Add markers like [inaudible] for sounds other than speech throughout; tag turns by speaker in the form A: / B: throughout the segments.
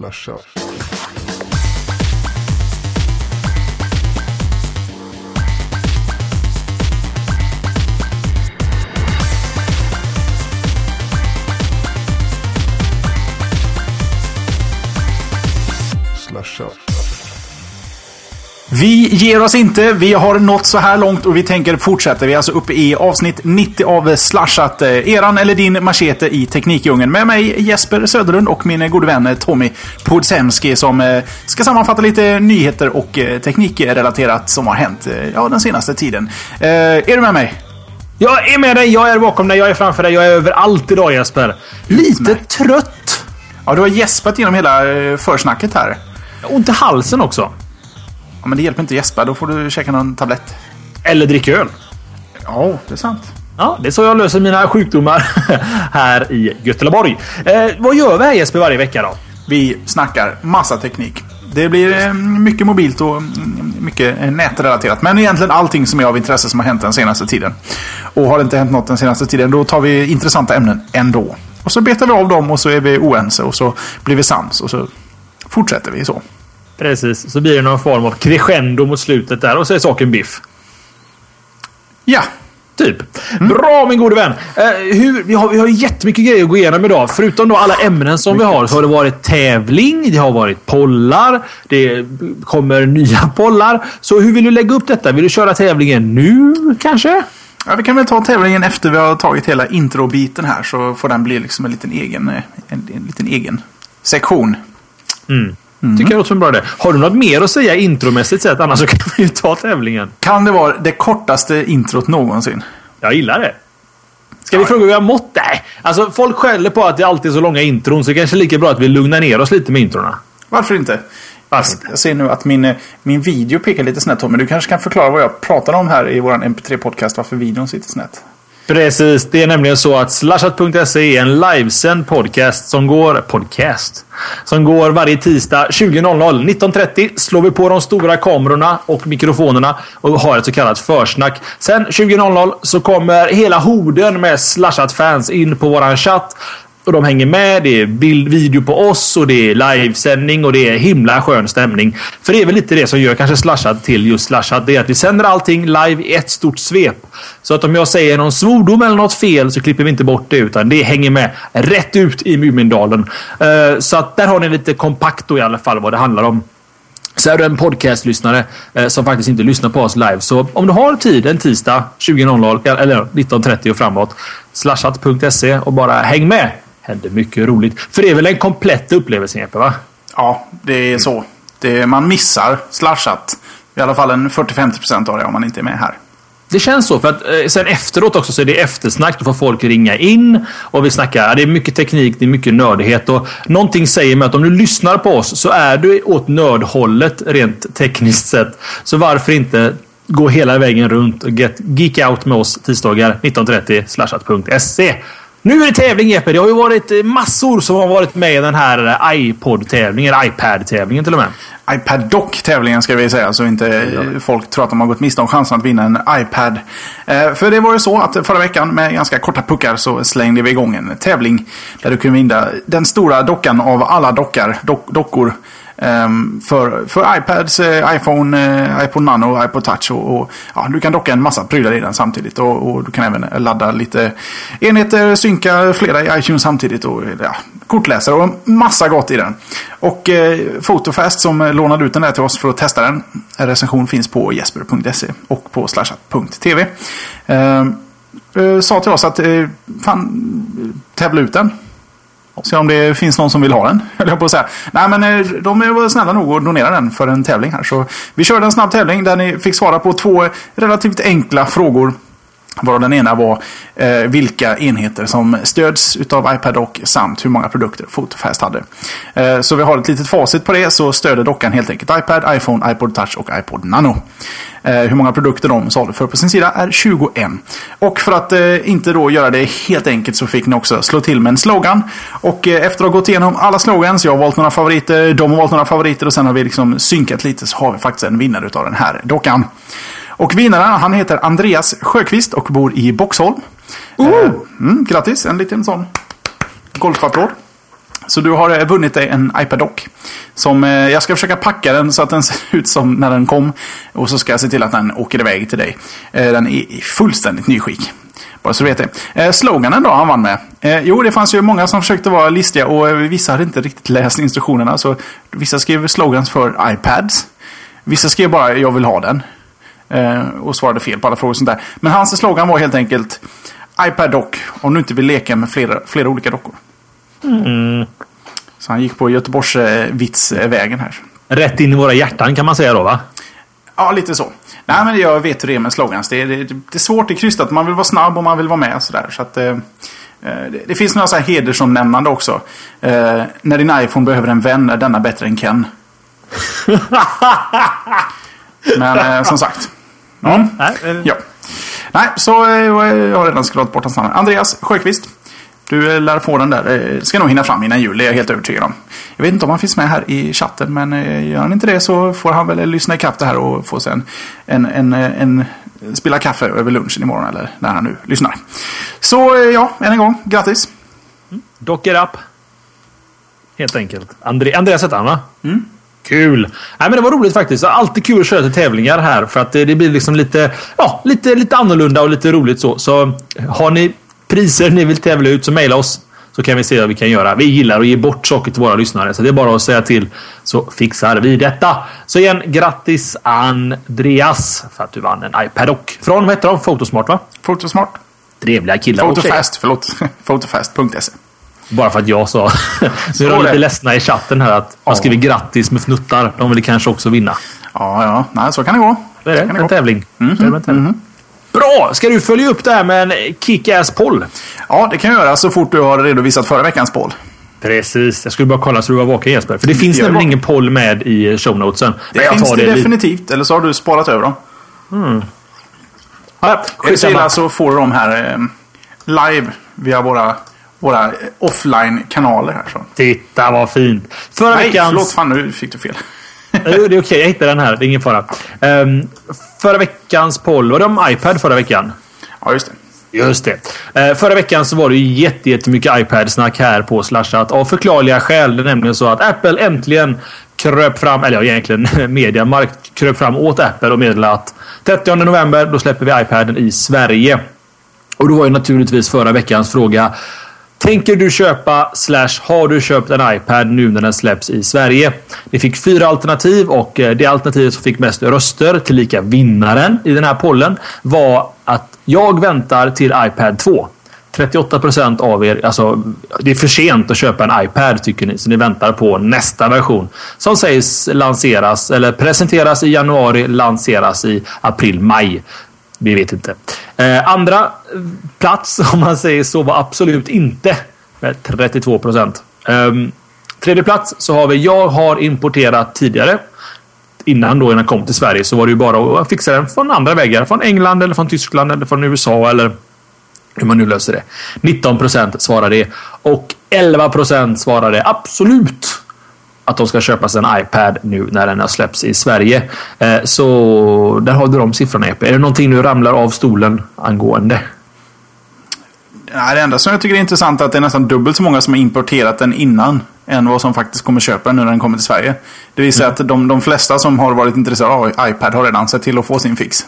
A: Slasha. Slasha.
B: Vi ger oss inte. Vi har nått så här långt och vi tänker fortsätta. Vi är alltså uppe i avsnitt 90 av Slashat. eh, Eran eller din machete i Teknikdjungeln. Med mig Jesper Söderlund och min gode vän Tommy Podsemski som eh, ska sammanfatta lite nyheter och eh, teknikrelaterat som har hänt eh, ja, den senaste tiden. Eh, Är du med mig?
C: Jag är med dig, jag är bakom dig, jag är framför dig, jag är överallt idag Jesper. Lite trött.
B: Ja, du har gäspat genom hela eh, försnacket här.
C: Ont i halsen också.
B: Ja, men det hjälper inte gäspa. Då får du käka någon tablett.
C: Eller dricka öl.
B: Ja, det är sant.
C: Ja, det är så jag löser mina sjukdomar [laughs] här i Göteborg. Eh, vad gör vi här Jesper varje vecka då?
B: Vi snackar massa teknik. Det blir eh, mycket mobilt och mm, mycket eh, nätrelaterat. Men egentligen allting som är av intresse som har hänt den senaste tiden. Och har det inte hänt något den senaste tiden, då tar vi intressanta ämnen ändå. Och så betar vi av dem och så är vi oense och så blir vi sams och så fortsätter vi så.
C: Precis, så blir det någon form av crescendo mot slutet där och så är saken biff.
B: Ja,
C: Typ. Bra min gode vän! Eh, hur, vi, har, vi har jättemycket grejer att gå igenom idag. Förutom då alla ämnen som vi har så har det varit tävling, det har varit pollar, det kommer nya pollar. Så hur vill du lägga upp detta? Vill du köra tävlingen nu kanske?
B: Ja, vi kan väl ta tävlingen efter vi har tagit hela introbiten här så får den bli liksom en liten egen, eh, en, en liten egen sektion.
C: Tycker jag låter som en bra idé. Har du något mer att säga intromässigt sett? Annars så kan vi ju ta tävlingen.
B: Kan det vara det kortaste introt någonsin?
C: Jag gillar det. Ska vi fråga hur vi har mått? Nej. Alltså folk skäller på att det alltid är så långa intron så det kanske är lika bra att vi lugnar ner oss lite med introna.
B: Varför inte?
C: Varför inte?
B: Jag ser nu att min, eh, min video pekar lite snett Tommy. Du kanske kan förklara vad jag pratar om här i vår MP3-podcast. Varför videon sitter snett.
C: Precis, det är nämligen så att slashat.se är en livesänd podcast som går... Podcast? Som går varje tisdag 20.00. 19.30 slår vi på de stora kamerorna och mikrofonerna och har ett så kallat försnack. Sen 20.00 så kommer hela horden med slashat-fans in på våran chatt. Och de hänger med. Det är bild, video på oss och det är livesändning och det är himla skön stämning. För det är väl lite det som gör kanske Slashat till just Slashat. Det är att vi sänder allting live i ett stort svep. Så att om jag säger någon svordom eller något fel så klipper vi inte bort det utan det hänger med rätt ut i Mumindalen. Eh, så att där har ni lite kompakt då i alla fall vad det handlar om. Så är du en podcastlyssnare eh, som faktiskt inte lyssnar på oss live. Så om du har tid en tisdag 20.00 eller 19.30 och framåt. Slashat.se och bara häng med. Händer mycket roligt. För det är väl en komplett upplevelse Jeppe va?
B: Ja, det är så. Det, man missar slashat. I alla fall en 40-50% av det om man inte är med här.
C: Det känns så. För att eh, sen efteråt också så är det eftersnack. Då får folk ringa in och vi snackar. ja, Det är mycket teknik, det är mycket nördighet. Och någonting säger mig att om du lyssnar på oss så är du åt nördhållet rent tekniskt sett. Så varför inte gå hela vägen runt och get, geek out med oss tisdagar 19.30 slashat.se. Nu är det tävling Jeppe. Det har ju varit eh, massor som har varit med i den här eh, iPod-tävlingen. iPad-tävlingen till och med.
B: iPad Dock-tävlingen ska vi säga så inte eh, folk tror att de har gått miste om chansen att vinna en iPad. För det var ju så att förra veckan med ganska korta puckar så slängde vi igång en tävling där du kunde vinna den stora dockan av alla dockar, dock, dockor. Ehm, för, för iPads, eh, iPhone, eh, iPod Nano iPod Touch. Och, och, ja, du kan docka en massa prylar i den samtidigt. Och, och du kan även ladda lite enheter, synka flera i iTunes samtidigt. Och eh, ja, kortläsare och massa gott i den. Och eh, Fotofast som lånade ut den där till oss för att testa den. En recension finns på jesper.se och på slashat.tv. Eh, eh, sa till oss att eh, fan, tävla ut den. Se om det finns någon som vill ha den, [laughs] höll jag på att säga. Nej, men eh, de var snälla nog att donera den för en tävling här. Så vi körde en snabb tävling där ni fick svara på två relativt enkla frågor. Varav den ena var eh, vilka enheter som stöds utav iPad och samt hur många produkter FotoFast hade. Eh, så vi har ett litet facit på det så stöder dockan helt enkelt iPad, iPhone, iPod Touch och iPod Nano. Eh, hur många produkter de saluför på sin sida är 21. Och för att eh, inte då göra det helt enkelt så fick ni också slå till med en slogan. Och eh, efter att ha gått igenom alla slogans, jag har valt några favoriter, de har valt några favoriter och sen har vi liksom synkat lite så har vi faktiskt en vinnare utav den här dockan. Och vinnaren, han heter Andreas Sjöqvist och bor i Boxholm. Eh, mm, grattis, en liten sån golfapplåd. Så du har eh, vunnit dig en iPad Dock. Som, eh, jag ska försöka packa den så att den [laughs] ser ut som när den kom. Och så ska jag se till att den åker iväg till dig. Eh, den är i fullständigt nyskick. Bara så du vet det. Eh, sloganen då han vann med. Eh, jo, det fanns ju många som försökte vara listiga och eh, vissa hade inte riktigt läst instruktionerna. Så vissa skrev slogans för iPads. Vissa skrev bara jag vill ha den. Eh, och svarade fel på alla frågor och sånt där. Men hans slogan var helt enkelt iPad Dock om du inte vill leka med flera, flera olika dockor.
C: Mm.
B: Så han gick på Göteborgs vitsvägen här.
C: Rätt in i våra hjärtan kan man säga då va?
B: Ja, lite så. Nej, men jag vet hur det är med slogans. Det är, det, det är svårt, det är krystat. Man vill vara snabb och man vill vara med. Sådär. Så att, eh, eh, det, det finns några så här hedersomnämnande också. Eh, när din iPhone behöver en vän är denna bättre än Ken. [laughs] men eh, som sagt. Mm.
C: Nej, eh,
B: Ja. Nej, så eh, jag har redan scrollat bort hans namn. Andreas Sjöqvist. Du eh, lär få den där. Eh, Ska nog hinna fram innan jul, det är jag helt övertygad om. Jag vet inte om han finns med här i chatten, men eh, gör han inte det så får han väl eh, lyssna ikapp det här och få sig en, en, en, eh, en spilla kaffe över lunchen imorgon eller när han nu lyssnar. Så eh, ja, än en gång, grattis!
C: Dock it up. Helt enkelt. André, Andreas hette han va? Kul! Nej, men det var roligt faktiskt. Alltid kul att köra till tävlingar här. För att det, blir liksom lite, ja, lite, lite annorlunda och lite roligt så. Så har ni priser ni vill tävla ut så mejla oss. Så kan vi se vad vi kan göra. Vi gillar att ge bort saker till våra lyssnare. Så det är bara att säga till så fixar vi detta. Så igen, grattis Andreas för att du vann en iPad och från, vad heter de? Photosmart va?
B: Fotosmart.
C: Trevliga killar.
B: Fotofast, förlåt. [laughs] Fotofast.se.
C: Bara för att jag sa. [laughs] Så är de
B: det.
C: lite ledsna i chatten här att man skriver grattis med fnuttar. De vill kanske också vinna.
B: Ja, ja, nej, så kan det gå.
C: Det är det. En
B: gå.
C: tävling. Är det en tävling. Bra! Ska du följa upp det här med en kick-ass poll?
B: Ja, det kan jag göra så fort du har redovisat förra veckans poll.
C: Precis. Jag skulle bara kolla så du var vaken Jesper. För det finns
B: Gör
C: nämligen
B: det.
C: ingen poll med i shownotesen.
B: Det finns det definitivt, eller så har du sparat över dem.
C: Ja,
B: det så
C: skitsamma.
B: illa så får du dem här eh, live via våra, våra eh, offline-kanaler här. Så.
C: Titta vad fint. Förra
B: Nej,
C: veckans...
B: förlåt. Fan, nu fick du fel.
C: Jo, det är okej. Jag hittade den här. Det är ingen fara. Ehm, förra veckans poll. Var det om iPad förra veckan?
B: Ja, just det.
C: Just det. Eh, förra veckan så var det ju jätte- jättemycket iPad-snack här på Slashat. Av förklarliga skäl. Det är nämligen så att Apple äntligen kröp fram, eller ja, egentligen [laughs] Mediamarkt kröp fram åt Apple och meddelade att 30 november då släpper vi iPaden i Sverige. Och då var ju naturligtvis förra veckans fråga. Tänker du köpa slash har du köpt en iPad nu när den släpps i Sverige? Det fick fyra alternativ och eh, det alternativet som fick mest röster, tillika vinnaren i den här pollen, var att jag väntar till iPad 2. 38% av er, alltså det är för sent att köpa en iPad tycker ni, så ni väntar på nästa version. Som sägs lanseras, eller presenteras i januari, lanseras i april, maj. Vi vet inte. Eh, andra eh, plats, [laughs] om man säger så, var absolut inte med 32 procent. Um, tredje plats så har vi Jag har importerat tidigare. Innan då den kom till Sverige så var det ju bara att fixa den från andra vägar. Från England eller från Tyskland eller från USA eller hur man nu löser det. 19 procent svarade det. Och 11 procent svarade absolut att de ska köpa sig en iPad nu när den har släppts i Sverige. Eh, Så där har du de siffrorna Epe. Är det någonting du ramlar av stolen angående?
B: Nej, det enda som jag tycker är intressant är att det är nästan dubbelt så många som har importerat den innan än vad som faktiskt kommer köpa den nu när den kommer till Sverige. Det vill säga att de, de flesta som har varit intresserade av iPad har redan sett till att få sin fix.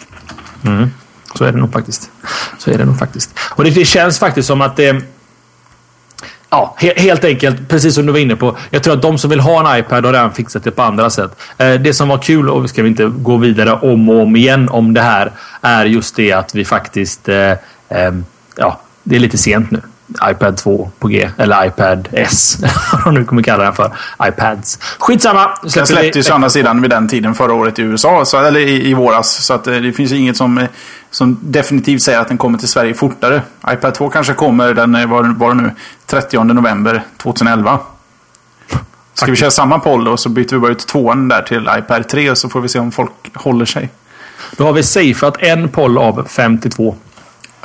C: Så är det nog faktiskt. Så är det nog faktiskt. Och det, det känns faktiskt som att det... Ja, he, helt enkelt, precis som du var inne på. Jag tror att de som vill ha en iPad har redan fixat det på andra sätt. Eh, det som var kul, och vi ska inte gå vidare om och om igen om det här, är just det att vi faktiskt... Eh, eh ja, det är lite sent nu iPad 2 på G. Eller iPad S. [laughs] Vad de nu kommer kalla den för. iPads. Skitsamma.
B: Den
C: Släpper
B: släpptes ju å andra sidan vid den tiden förra året i USA, så, eller i, i våras. Så att, eh, det finns inget som, eh, som definitivt säger att den kommer till Sverige fortare. iPad 2 kanske kommer den, eh, var, var nu, 30 november 2011. Ska vi köra samma poll då så byter vi bara ut tvåan där till iPad 3 så får vi se om folk håller sig.
C: Då har vi safeat en poll av 52.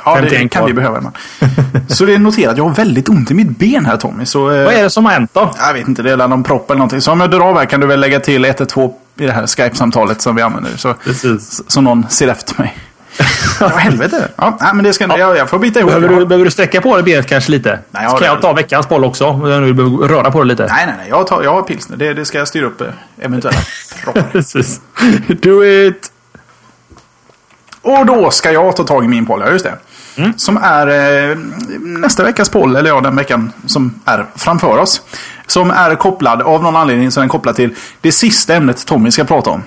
B: Ja,
C: 51
B: det kan vi behöva. Man. [laughs] Så det är noterat. Jag har väldigt ont i mitt ben här Tommy. Så, eh,
C: Vad är det som har hänt då?
B: Jag vet inte, det är någon propp eller någonting. Så om jag drar av här kan du väl lägga till 112 i det här Skype-samtalet som vi använder. Så,
C: Precis.
B: så någon ser efter mig. [laughs] Ja, helvete. Ja, nej, men det ska, jag, jag får bita ihop.
C: Behöver du, behöver du sträcka på det benet kanske lite?
B: Nej, jag
C: Ska
B: har
C: jag ta veckans boll också? Om du behöver röra på det lite.
B: Nej, nej, nej. Jag, tar, jag har pilsner. Det, det ska jag styra upp eh, eventuella [laughs] proppar.
C: Precis. Do it!
B: Och då ska jag ta tag i min poll, ja just det. Som är eh, nästa veckas poll, eller ja, den veckan som är framför oss. Som är kopplad, av någon anledning så är den kopplad till det sista ämnet Tommy ska prata om.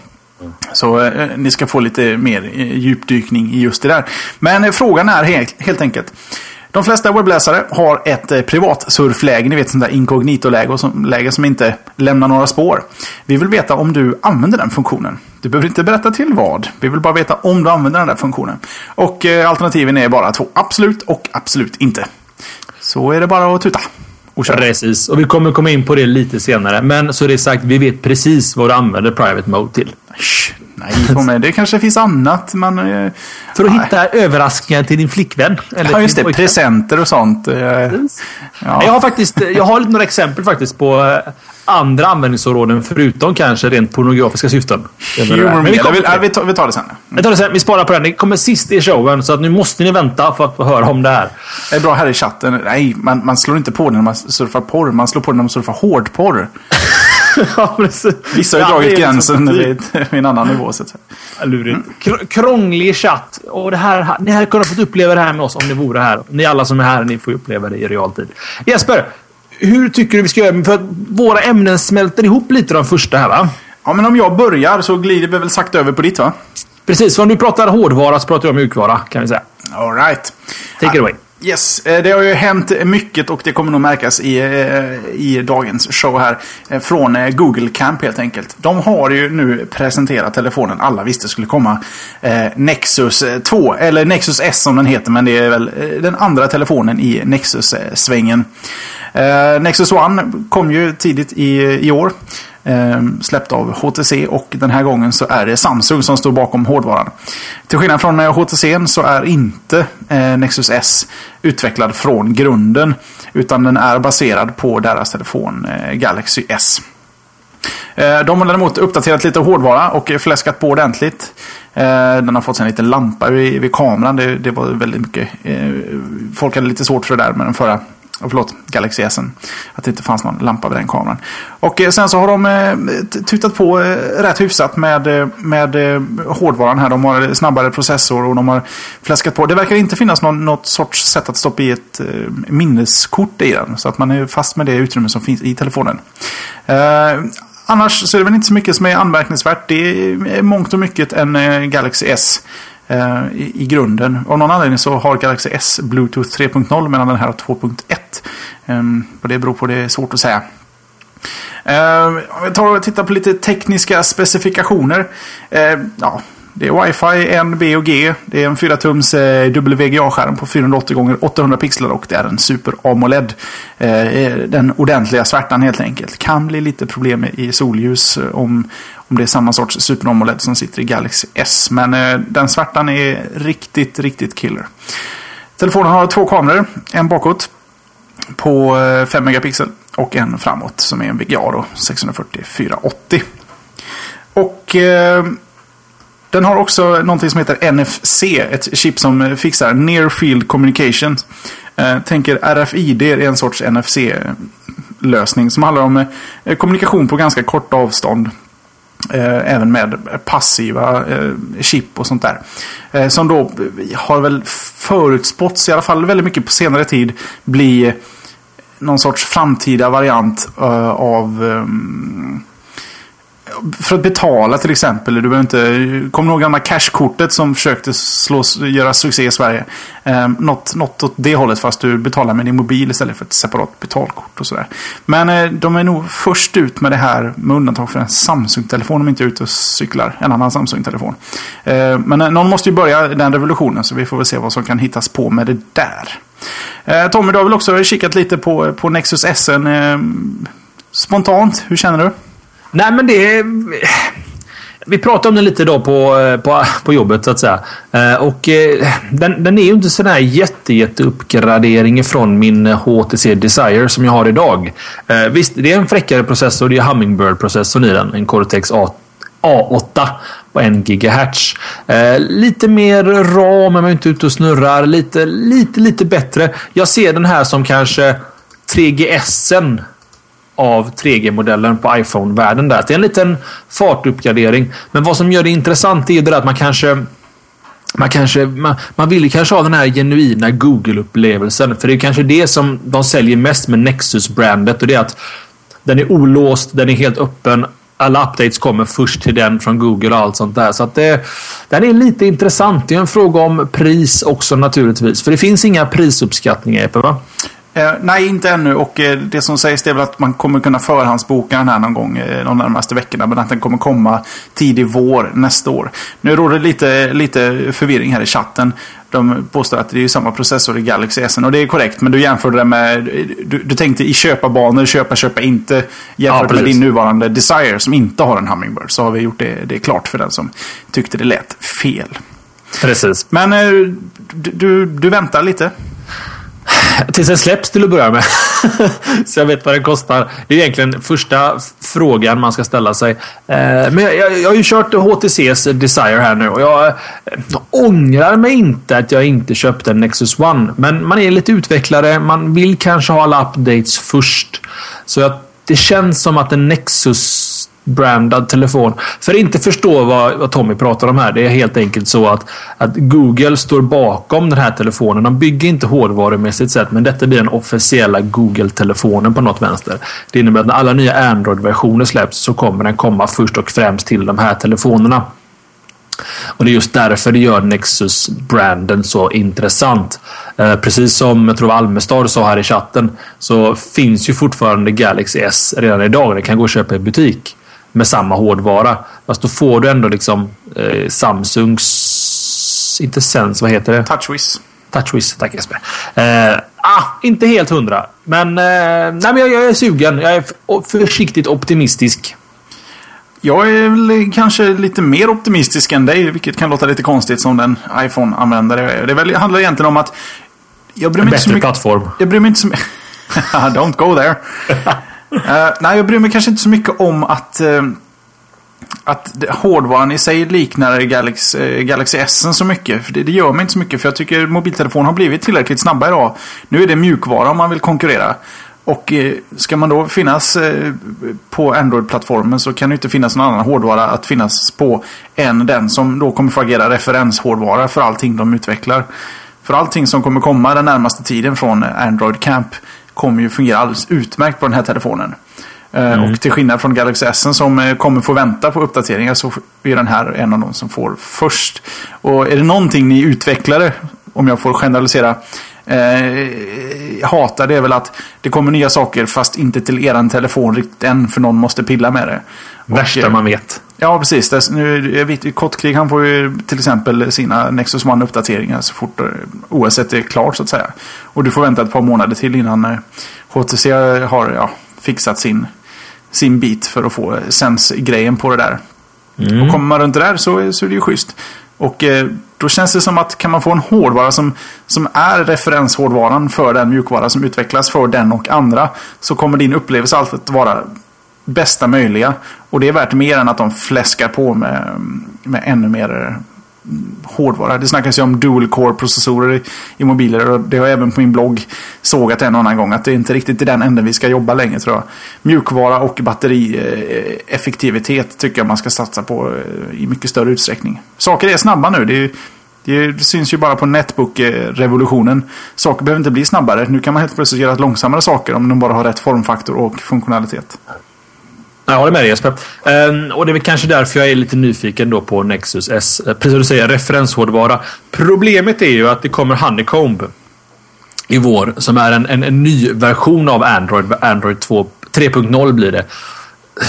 B: Så eh, ni ska få lite mer eh, djupdykning i just det där. Men eh, frågan är helt, helt enkelt. De flesta webbläsare har ett eh, privat surfläge, ni vet sånt där inkognito-läge som, läge som inte lämnar några spår. Vi vill veta om du använder den funktionen. Du behöver inte berätta till vad. Vi vill bara veta om du använder den där funktionen. Och eh, alternativen är bara två. Absolut och absolut inte. Så är det bara att tuta. Och köra.
C: Precis. Och vi kommer komma in på det lite senare. Men så är det sagt, vi vet precis vad du använder Private Mode till.
B: Nej, Tommy, det kanske finns annat man... eh,
C: För att
B: nej.
C: hitta överraskningar till din flickvän. Eller
B: Ja, just det.
C: pojkvän.
B: Presenter och sånt. eh,
C: Jag
B: Ja.
C: har faktiskt jag har några exempel faktiskt på eh, andra användningsområden förutom kanske rent pornografiska syften.
B: Humor
C: Men vi, kommer
B: tar, vi tar det sen.
C: Vi tar det sen. Vi sparar på den. Det kommer sist i showen så att nu måste ni vänta för att få höra om det här.
B: Det är bra här i chatten. Nej, man, man slår inte på den när man surfar porr. Man slår på den när man surfar hårdporr. [laughs]
C: ja, precis.
B: Vissa har ju dragit gränsen
C: liksom-
B: vid, [laughs] vid en annan nivå. Så att säga.
C: Lurigt. Kr- krånglig chatt. Och det här, ni hade kunnat få uppleva det här med oss om ni vore här. Ni alla som är här, ni får uppleva det i realtid. Jesper, hur tycker du vi ska göra? För att våra ämnen smälter ihop lite de första här va?
B: Ja, men om jag börjar så glider vi väl sakta över på ditt va?
C: Precis, för om du pratar hårdvara så pratar jag om mjukvara kan vi säga.
B: All right.
C: Take it away.
B: Yes, eh, det har ju hänt mycket och det kommer nog märkas i, eh, i dagens show här. Eh, från Google Camp helt enkelt. De har ju nu presenterat telefonen alla visste skulle komma. Nexus 2, eller Nexus S som den heter, men det är väl den andra telefonen i Nexus-svängen. Nexus One kom ju tidigt i, i år. Eh, släppt av HTC och den här gången så är det Samsung som står bakom hårdvaran. Till skillnad från eh, HTC så är inte eh, Nexus S utvecklad från grunden utan den är baserad på deras telefon eh, Galaxy S. Eh, De har däremot uppdaterat lite hårdvara och fläskat på ordentligt. Eh, den har fått sig en liten lampa vid, vid kameran. Det, det var väldigt mycket. Eh, folk hade lite svårt för det där med den förra oh, förlåt, Galaxy S. Att det inte fanns någon lampa vid den kameran. Och eh, sen så har de eh, tutat på eh, rätt hyfsat med, eh, med hårdvaran här. De har snabbare processor och de har fläskat på. Det verkar inte finnas någon, något sorts sätt att stoppa i ett minneskort i den. Så att man är fast med det utrymme som finns i telefonen. Annars så är det väl inte så mycket som är anmärkningsvärt. Det är mångt och mycket en Galaxy S eh, i, i grunden. Av någon anledning så har Galaxy S Bluetooth 3.0 medan den här har 2.1. Eh, och det beror på det är svårt att säga. Eh, Om vi tar och tittar på lite tekniska specifikationer. Eh, ja, det är Wifi, en B och G. Det är en 4-tums eh, WGA-skärm på 480 x 800 pixlar och det är en Super AMOLED. Eh, eh, den ordentliga svärtan helt enkelt. Kan bli lite problem i solljus om, om det är samma sorts Super AMOLED som sitter i Galaxy S. Men den svärtan är riktigt, riktigt killer. Telefonen har två kameror. En bakåt på 5 megapixel och en framåt som är en VGA då, 640 480. Och den har också någonting som heter NFC, ett chip som fixar Near Field Communication. Eh, tänker RFID är en sorts NFC-lösning som handlar om eh, kommunikation på ganska korta avstånd. Eh, även med passiva eh, chip och sånt där. Eh, som då har väl förutspåtts, i alla fall väldigt mycket på senare tid, bli någon sorts framtida variant eh, av ehm, för att betala till exempel. Du behöver inte... Kommer du ihåg gamla cashkortet som försökte slå, göra succé i Sverige? Eh, något, något åt det hållet fast du betalar med din mobil istället för ett separat betalkort och sådär. Men eh, de är nog först ut med det här med undantag för en Samsung-telefon om inte är ute och cyklar. En annan Samsung-telefon. Eh, men eh, någon måste ju börja den revolutionen så vi får väl se vad som kan hittas på med det där. Eh, Tommy, du har väl också kikat lite på, på Nexus S. Eh, spontant, hur känner du?
C: Nej, men det är... Vi pratade om den lite idag på, eh, på, på jobbet så att säga. Eh, och eh, den, den är ju inte sån här jätte, jätte uppgradering från min HTC Desire som jag har idag. Visst, det är en fräckare processor. Det är Hummingbird-processorn i den. En Cortex A, A8. på 1 GHz. Eh, lite mer ram, men man är inte ute och snurrar. Lite, lite, lite bättre. Jag ser den här som kanske 3GSen av 3G-modellen på iPhone-världen. Det är en liten fartuppgradering. Men vad som gör det intressant är ju det att man kanske man, kanske, man, man vill kanske ha den här genuina Google-upplevelsen. För det är kanske det som de säljer mest med Nexus-brandet. Och det är att den är olåst, den är helt öppen. Alla updates kommer först till den från Google och allt sånt där. Så att det, den är lite intressant. Det är en fråga om pris också naturligtvis. För det finns inga prisuppskattningar, Epe, va?
B: Eh, nej, inte ännu. Och eh, det som sägs är väl att man kommer kunna förhandsboka den här någon gång eh, de närmaste veckorna. Men att den kommer komma tidig vår nästa år. Nu råder lite, lite förvirring här i chatten. De påstår att det är samma processor i Galaxy S. Och det är korrekt. Men du jämförde det med... Du, du tänkte i köparbanor, köpa, köpa inte. Jämfört ja, med din nuvarande Desire som inte har en Hummingbird. Så har vi gjort det, det klart för den som tyckte det lät fel.
C: Precis.
B: Men eh, du, du, du väntar lite.
C: Tills den släpps till att börja med. [laughs] så jag vet vad den kostar. Det är egentligen första frågan man ska ställa sig. Eh, men jag, jag, jag har ju kört HTCs Desire här nu och jag, jag ångrar mig inte att jag inte köpte en Nexus One. Men man är lite utvecklare. Man vill kanske ha alla updates först. Så jag, det känns som att en Nexus brandad telefon. För att inte förstå vad, vad Tommy pratar om här. Det är helt enkelt så att, att Google står bakom den här telefonen. De bygger inte hårdvarumässigt sett, men detta blir den officiella Google-telefonen på något vänster. Det innebär att när alla nya Android-versioner släpps så kommer den komma först och främst till de här telefonerna. Och det är just därför det gör Nexus-branden så intressant. Eh, precis som jag tror Almestad sa här i chatten så finns ju fortfarande Galaxy S redan idag. Det kan gå att köpa i butik med samma hårdvara. Fast då får du ändå liksom eh, Samsungs... Inte Sense, vad heter det?
B: TouchWiz.
C: TouchWiz, tack Jesper. Eh, ah, inte helt hundra. Men, eh, nej, men jag, jag, är sugen. Jag är försiktigt optimistisk.
B: Jag är väl kanske lite mer optimistisk än dig, vilket kan låta lite konstigt som den iPhone-användare Det väl, handlar egentligen om att...
C: Jag bryr mig en bättre mycket, plattform.
B: Jag bryr mig inte så mycket... [laughs] Don't go there. [laughs] uh, nej, jag bryr mig kanske inte så mycket om att, uh, att hårdvaran i sig liknar Galaxy, uh, eh, Galaxy S så mycket. För det, det, gör mig inte så mycket, för jag tycker mobiltelefoner har blivit tillräckligt snabba idag. Nu är det mjukvara om man vill konkurrera. Och ska man då finnas på Android-plattformen så kan det inte finnas någon annan hårdvara att finnas på än den som då kommer få agera referenshårdvara för allting de utvecklar. För allting som kommer komma den närmaste tiden från Android Camp kommer ju fungera alldeles utmärkt på den här telefonen. Eh, mm. Och till skillnad från Galaxy S som eh, kommer få vänta på uppdateringar så är den här en av de som får först. Och är det någonting ni utvecklare, om jag får generalisera, eh, hatar det är väl att det kommer nya saker fast inte till eran telefon riktigt än för någon måste pilla med det.
C: Värsta man vet.
B: Ja, precis. Det, nu, jag vet, Kottkrig han får ju till exempel sina Nexus One-uppdateringar så fort OS är klart så att säga. Och du får vänta ett par månader till innan HTC har ja, fixat sin, sin bit för att få Sense-grejen på det där. Mm. Och kommer man runt det där så, så är det ju schysst. Och eh, då känns det som att kan man få en hårdvara som, som är referenshårdvaran för den mjukvara som utvecklas för den och andra. Så kommer din upplevelse alltid att vara bästa möjliga. Och det är värt mer än att de fläskar på med, med ännu mer hårdvara. Det snackas ju om dual core processorer i, i, mobiler och det har jag även på min blogg sågat en och annan gång att det är inte riktigt i den änden vi ska jobba längre tror jag. Mjukvara och batterieffektivitet eh, tycker jag man ska satsa på eh, i mycket större utsträckning. Saker är snabba nu. Det, är, det syns ju bara på Netbook-revolutionen. Saker behöver inte bli snabbare. Nu kan man helt plötsligt göra långsammare saker om de bara har rätt formfaktor och funktionalitet.
C: Jag håller med dig Jesper. Ehm, och det är väl kanske därför jag är lite nyfiken då på Nexus S. Eh, precis som du säger, referenshårdvara. Problemet är ju att det kommer Honeycomb i vår som är en, en, en ny version av Android. Android 3.0 blir det.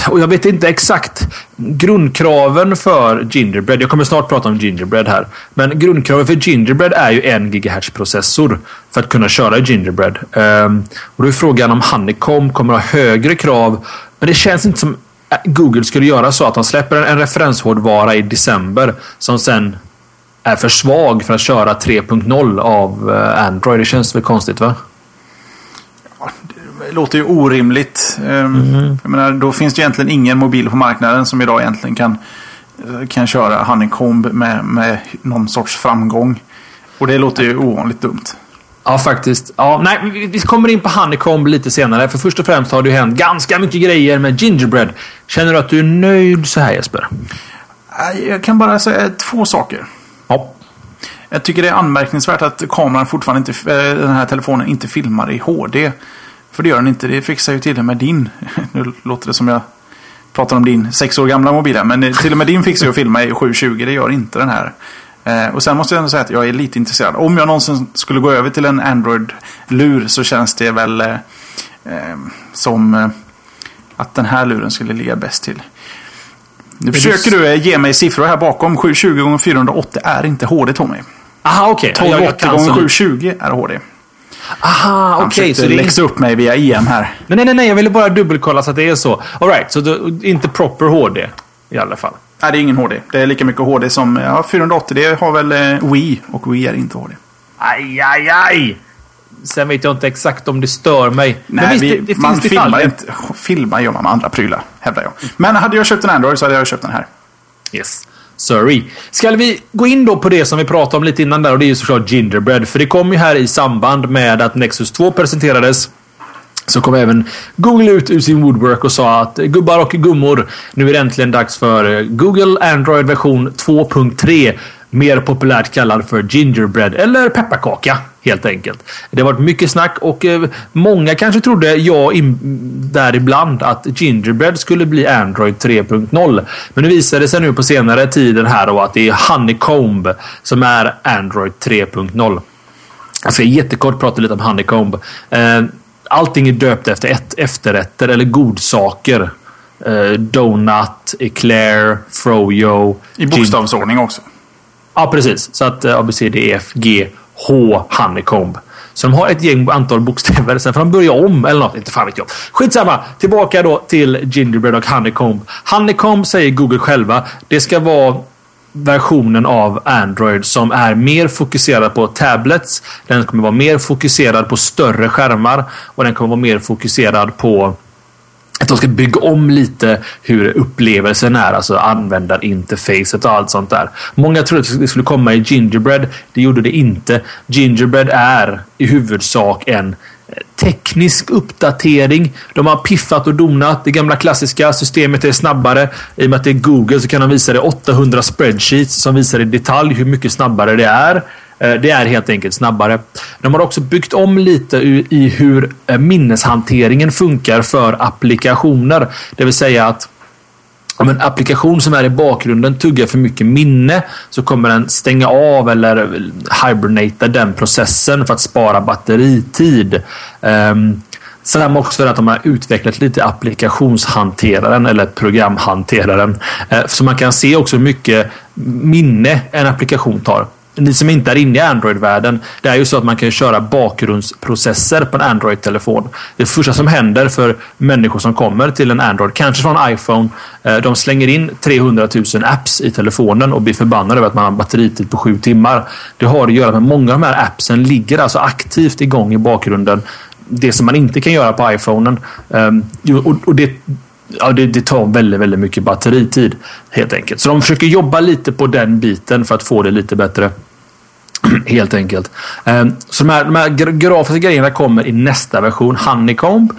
C: Och jag vet inte exakt grundkraven för Gingerbread. Jag kommer snart prata om Gingerbread här. Men grundkraven för Gingerbread är ju en GHz processor för att kunna köra Gingerbread. Um, och då är frågan om Honeycomb kommer att ha högre krav men det känns inte som Google skulle göra så att de släpper en referenshårdvara i december som sen är för svag för att köra 3.0 av eh, Android. Det känns väl konstigt va?
B: det låter ju orimligt. Mm. Jag menar, då finns det egentligen ingen mobil på marknaden som idag egentligen kan eh, kan köra Honeycomb med, med någon sorts framgång. Och det låter ju ovanligt dumt.
C: Ja, faktiskt. Ja, nej, vi kommer in på Honeycomb lite senare. För först och främst har det ju hänt ganska mycket grejer med Gingerbread. Känner du att du är nöjd så här Jesper?
B: Jag kan bara säga två saker.
C: Ja.
B: Jag tycker det är anmärkningsvärt att kameran fortfarande inte, eh, den här telefonen inte filmar i HD. För det gör den inte. Det fixar ju till och med din. [laughs] Nu låter det som jag pratar om din sex år gamla mobil. Men till och med din fixar ju att filma i 720. Det gör inte den här. Eh, och sen måste jag ändå säga att jag är lite intresserad. Om jag någonsin skulle gå över till en Android-lur så känns det väl eh, eh som eh, att den här luren skulle ligga bäst till. Nu försöker du eh, ge mig siffror här bakom. 720 x 480 är inte HD Tommy.
C: Aha, okej. Okay.
B: 1280 x 720 är HD.
C: Aha, okej. Okay,
B: så det läxa upp mig via EM här.
C: Nej, nej, nej. Jag ville bara dubbelkolla så att det är så. Alright, så då, inte proper HD i alla fall.
B: Nej, det är ingen HD. Det är lika mycket HD som ja, 480. Det har väl eh, Wii och Wii är inte HD.
C: Aj, aj, aj! Sen vet jag inte exakt om det stör mig.
B: Nej,
C: Men
B: visst, vi, det, det man filmar inte. Filmar gör man med andra prylar, hävdar jag. Men hade jag köpt en Android så hade jag köpt den här.
C: Yes. Sorry. Ska vi gå in då på det som vi pratade om lite innan där och det är ju såklart Gingerbread. För det kom ju här i samband med att Nexus 2 presenterades. Så kom även Google ut ur sin woodwork och sa att gubbar och gummor, nu är det äntligen dags för Google Android version 2.3. Mer populärt kallad för Gingerbread eller pepparkaka helt enkelt. Det har varit mycket snack och eh, många kanske trodde, jag däribland, att Gingerbread skulle bli Android 3.0. Men nu visar det sig nu på senare tiden här då att det är Honeycomb som är Android 3.0. Jag ska jättekort prata lite om Honeycomb. Eh, Eh, allting är döpt efter ett, efterrätter eller godsaker. Eh, donut, Eclair, Froyo.
B: I bokstavsordning också.
C: Ja, precis. Så att A, B, C, D, E, F, G, H, Honeycomb. Så de har ett gäng antal bokstäver. Sen får de börja om eller något. Inte fan vet jag. Skitsamma. Tillbaka då till Gingerbread och Honeycomb. Honeycomb säger Google själva. Det ska vara versionen av Android som är mer fokuserad på tablets. Den kommer vara mer fokuserad på större skärmar och den kommer vara mer fokuserad på att de ska bygga om lite hur upplevelsen är, alltså användarinterfacet och allt sånt där. Många trodde att det skulle komma i Gingerbread. Det gjorde det inte. Gingerbread är i huvudsak en teknisk uppdatering. De har piffat och donat. Det gamla klassiska systemet är snabbare. I och med att det är Google så kan de visa dig 800 spreadsheets som visar i detalj hur mycket snabbare det är. Eh, det är helt enkelt snabbare. De har också byggt om lite i hur eh, minneshanteringen funkar för applikationer. Det vill säga att om en applikation som är i bakgrunden tuggar för mycket minne så kommer den stänga av eller hibernata den processen för att spara batteritid. Ehm, um, Sen också för att de har utvecklat lite applikationshanteraren eller programhanteraren. Eh, så man kan se också hur mycket minne en applikation tar ni som inte är inne i Android-världen. Det är ju så att man kan köra bakgrundsprocesser på en Android-telefon. Det första som händer för människor som kommer till en Android, kanske från iPhone, eh, de slänger in 300 000 apps i telefonen och blir förbannade över att man har batteritid på sju timmar. Det har att göra med att många av de här appsen ligger alltså aktivt igång i bakgrunden. Det som man inte kan göra på iPhonen. Ehm, och det ja, det, det, tar väldigt, väldigt mycket batteritid helt enkelt. Så de försöker jobba lite på den biten för att få det lite bättre. [clears throat] helt enkelt. Ehm, så de här, de här grafiska grejerna kommer i nästa version. Honeycomb.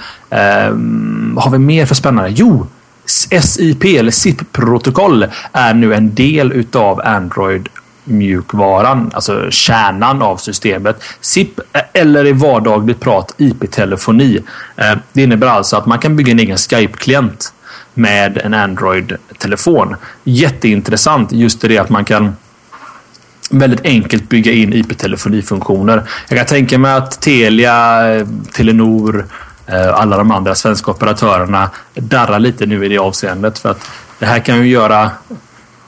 C: Vad har vi mer för spännande? Jo, SIP eller SIP-protokoll är nu en del utav Android mjukvaran, alltså kärnan av systemet. SIP eller i vardagligt prat IP-telefoni. Eh, det innebär alltså att man kan bygga en egen Skype-klient med en Android-telefon. Jätteintressant just det att man kan väldigt enkelt bygga in IP-telefonifunktioner. Jag kan tänka mig att Telia, Telenor, eh, alla de andra svenska operatörerna darrar lite nu i det avseendet. För att det här kan ju göra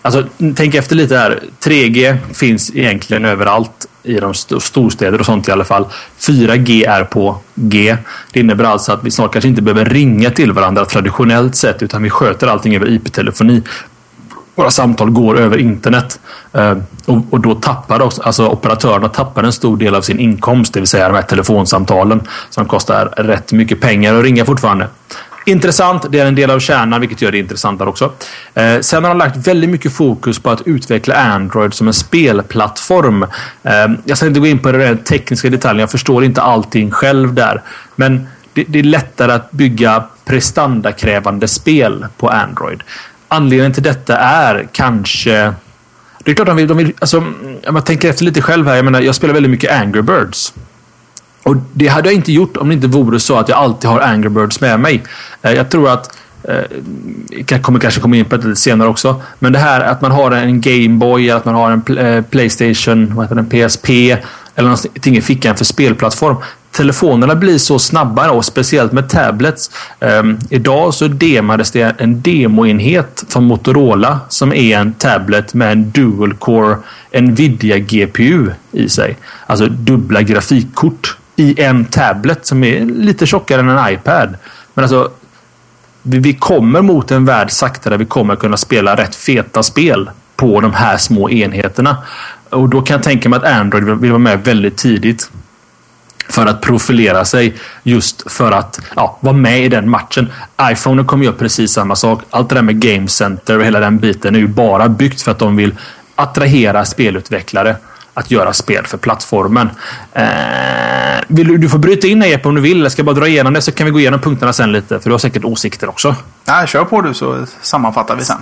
C: Alltså, tänk efter lite här. 3G finns egentligen överallt i de st storstäder och sånt i alla fall. 4G är på G. Det innebär alltså att vi snart kanske inte behöver ringa till varandra traditionellt sett utan vi sköter allting över IP-telefoni. Våra samtal går över internet eh, och, och, då tappar också, alltså operatörerna tappar en stor del av sin inkomst, det vill säga de här telefonsamtalen som kostar rätt mycket pengar att ringa fortfarande. Intressant. Det är en del av kärnan, vilket gör det intressantare också. Eh, sen har de lagt väldigt mycket fokus på att utveckla Android som en spelplattform. Eh, jag ska inte gå in på den tekniska detaljen. Jag förstår inte allting själv där. Men det, det är lättare att bygga prestandakrävande spel på Android. Anledningen till detta är kanske det är klart de vill, de vill alltså, om jag tänker efter lite själv här. Jag menar, jag spelar väldigt mycket Angry Birds. Och det hade jag inte gjort om det inte vore så att jag alltid har Angry Birds med mig. Eh, jag tror att eh, jag kommer kanske komma in på det lite senare också. Men det här att man har en Gameboy, att man har en eh, Playstation, vad heter den, PSP eller någonting i fickan för spelplattform telefonerna blir så snabba och speciellt med tablets. Um, idag så demades det en demoenhet från Motorola som är en tablet med en dual core Nvidia GPU i sig. Alltså dubbla grafikkort i en tablet som är lite tjockare än en iPad. Men alltså vi kommer mot en värld sakta där vi kommer kunna spela rätt feta spel på de här små enheterna. Och då kan jag tänka mig att Android vill vara med väldigt tidigt för att profilera sig just för att ja, vara med i den matchen. iPhone kommer göra precis samma sak. Allt det där med Game Center och hela den biten är ju bara byggt för att de vill attrahera spelutvecklare att göra spel för plattformen. Eh, vill du, du får bryta in Epe om du vill. Jag ska bara dra igenom det så kan vi gå igenom punkterna sen lite. För du har säkert åsikter också.
B: Nej, kör på du så sammanfattar vi sen.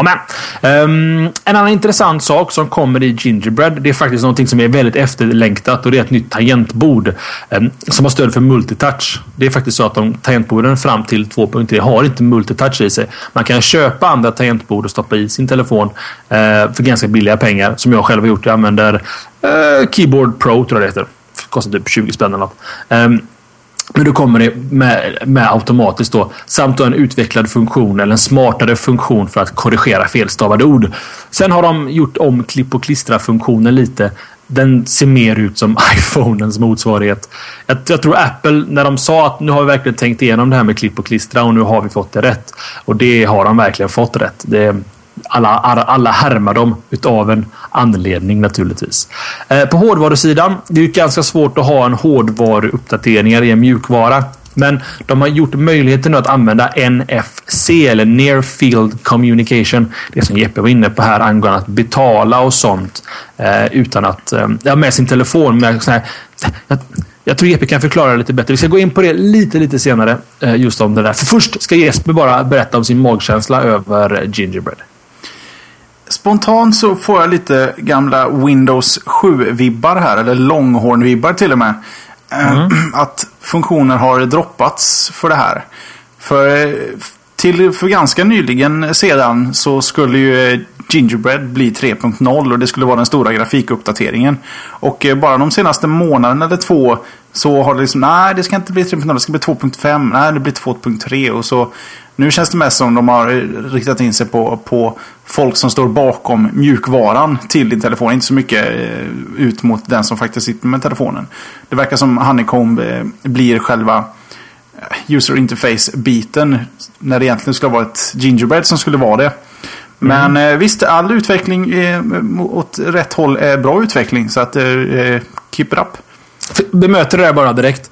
C: Amen. Um, en annan intressant sak som kommer i Gingerbread. Det är faktiskt någonting som är väldigt efterlängtat och det är ett nytt tangentbord um, som har stöd för multitouch. Det är faktiskt så att de tangentborden fram till 2.3 har inte multitouch i sig. Man kan köpa andra tangentbord och stoppa i sin telefon uh, för ganska billiga pengar som jag själv har gjort. Jag använder uh, Keyboard Pro tror jag det heter. Kostar typ 20 spänn eller något. Um, men då kommer det med, med automatiskt då. Samt då en utvecklad funktion eller en smartare funktion för att korrigera felstavade ord. Sen har de gjort om klipp och klistra funktionen lite. Den ser mer ut som [laughs] iPhonens motsvarighet. Jag, jag, tror Apple, när de sa att nu har vi verkligen tänkt igenom det här med klipp och klistra och nu har vi fått det rätt. Och det har de verkligen fått rätt. Det, alla, alla härmar dem utav en anledning naturligtvis. Eh, på hårdvarusidan, det är ju ganska svårt att ha en hårdvaruuppdateringar i en mjukvara. Men de har gjort möjligheten att använda NFC eller Near Field Communication. Det som Jeppe var inne på här angående att betala och sånt eh, utan att eh, ja, med sin telefon. Med här, jag, jag tror Jeppe kan förklara det lite bättre. Vi ska gå in på det lite, lite senare. Eh, just om det där. För först ska Jesper bara berätta om sin magkänsla över Gingerbread.
B: Spontant så får jag lite gamla Windows 7-vibbar här, eller Longhorn-vibbar till och med. Eh, mm. [clears throat] Att funktioner har droppats för det här. För, eh, till, för ganska nyligen sedan så skulle ju eh, Gingerbread bli 3.0 och det skulle vara den stora grafikuppdateringen. Och eh, bara de senaste månaderna eller två så har det liksom, nej det ska inte bli 3.0, det ska bli 2.5, nej det blir 2.3 och så nu känns det mest som de har eh, riktat in sig på, på folk som står bakom mjukvaran till din telefon. Inte så mycket eh, ut mot den som faktiskt sitter med telefonen. Det verkar som Honeycomb blir själva user interface-biten. När det egentligen skulle vara ett gingerbread som skulle vara det. Men mm. visst, all utveckling åt rätt håll är bra utveckling. Så att keep it up.
C: Bemöter det där bara direkt.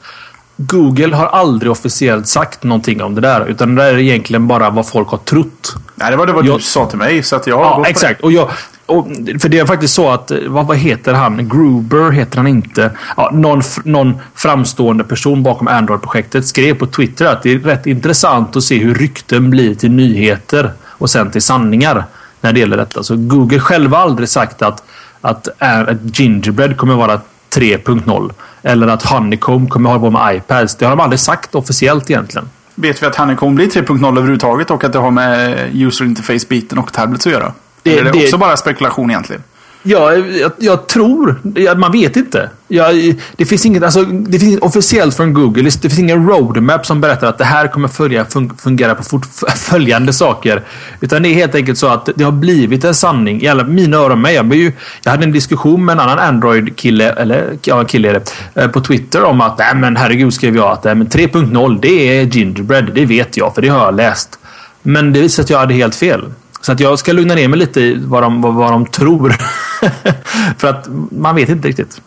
C: Google har aldrig officiellt sagt någonting om det där. Utan det där är egentligen bara vad folk har trott.
B: Nej, det var det vad jag, du sa till mig. Så att jag
C: ja, exakt. Och jag, och, för det är faktiskt så att, vad, vad heter han? Gruber heter han inte. Ja, någon, någon framstående person bakom Android-projektet skrev på Twitter att det är rätt intressant att se hur rykten blir till nyheter och sen till sanningar när det gäller detta. Så Google själva har aldrig sagt att, att, att Gingerbread kommer vara 3.0. Eller att Honeycomb kommer hålla på med iPads. Det har de aldrig sagt officiellt egentligen.
B: Vet vi att Honeycomb blir 3.0 överhuvudtaget och att det har med user interface-biten och tablets att göra? Det, Eller är det, det också bara spekulation egentligen?
C: Ja, jag, jag tror. man vet inte. Ja, det, finns inget, alltså, det finns inget officiellt från Google. Det finns ingen roadmap som berättar att det här kommer följa, fungera på fort, [laughs] följande saker. Utan det är helt enkelt så att det har blivit en sanning i alla mina öron med. Jag, ju, jag hade en diskussion med en annan Android-kille, eller ja, kille är det, på Twitter om att nej, men herregud skrev jag att 3.0 det är gingerbread. Det vet jag för det har jag läst. Men det visade sig att jag hade helt fel. Så att jag ska lugna ner mig lite i vad de, vad, vad de tror. [laughs] För att man vet inte riktigt.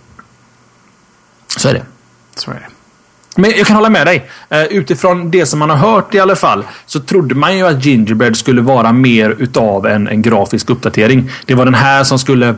C: Så är det.
B: Så är det.
C: Men jag kan hålla med dig. Uh, utifrån det som man har hört i alla fall så trodde man ju att Gingerbread skulle vara mer utav en, en grafisk uppdatering. Det var den här som skulle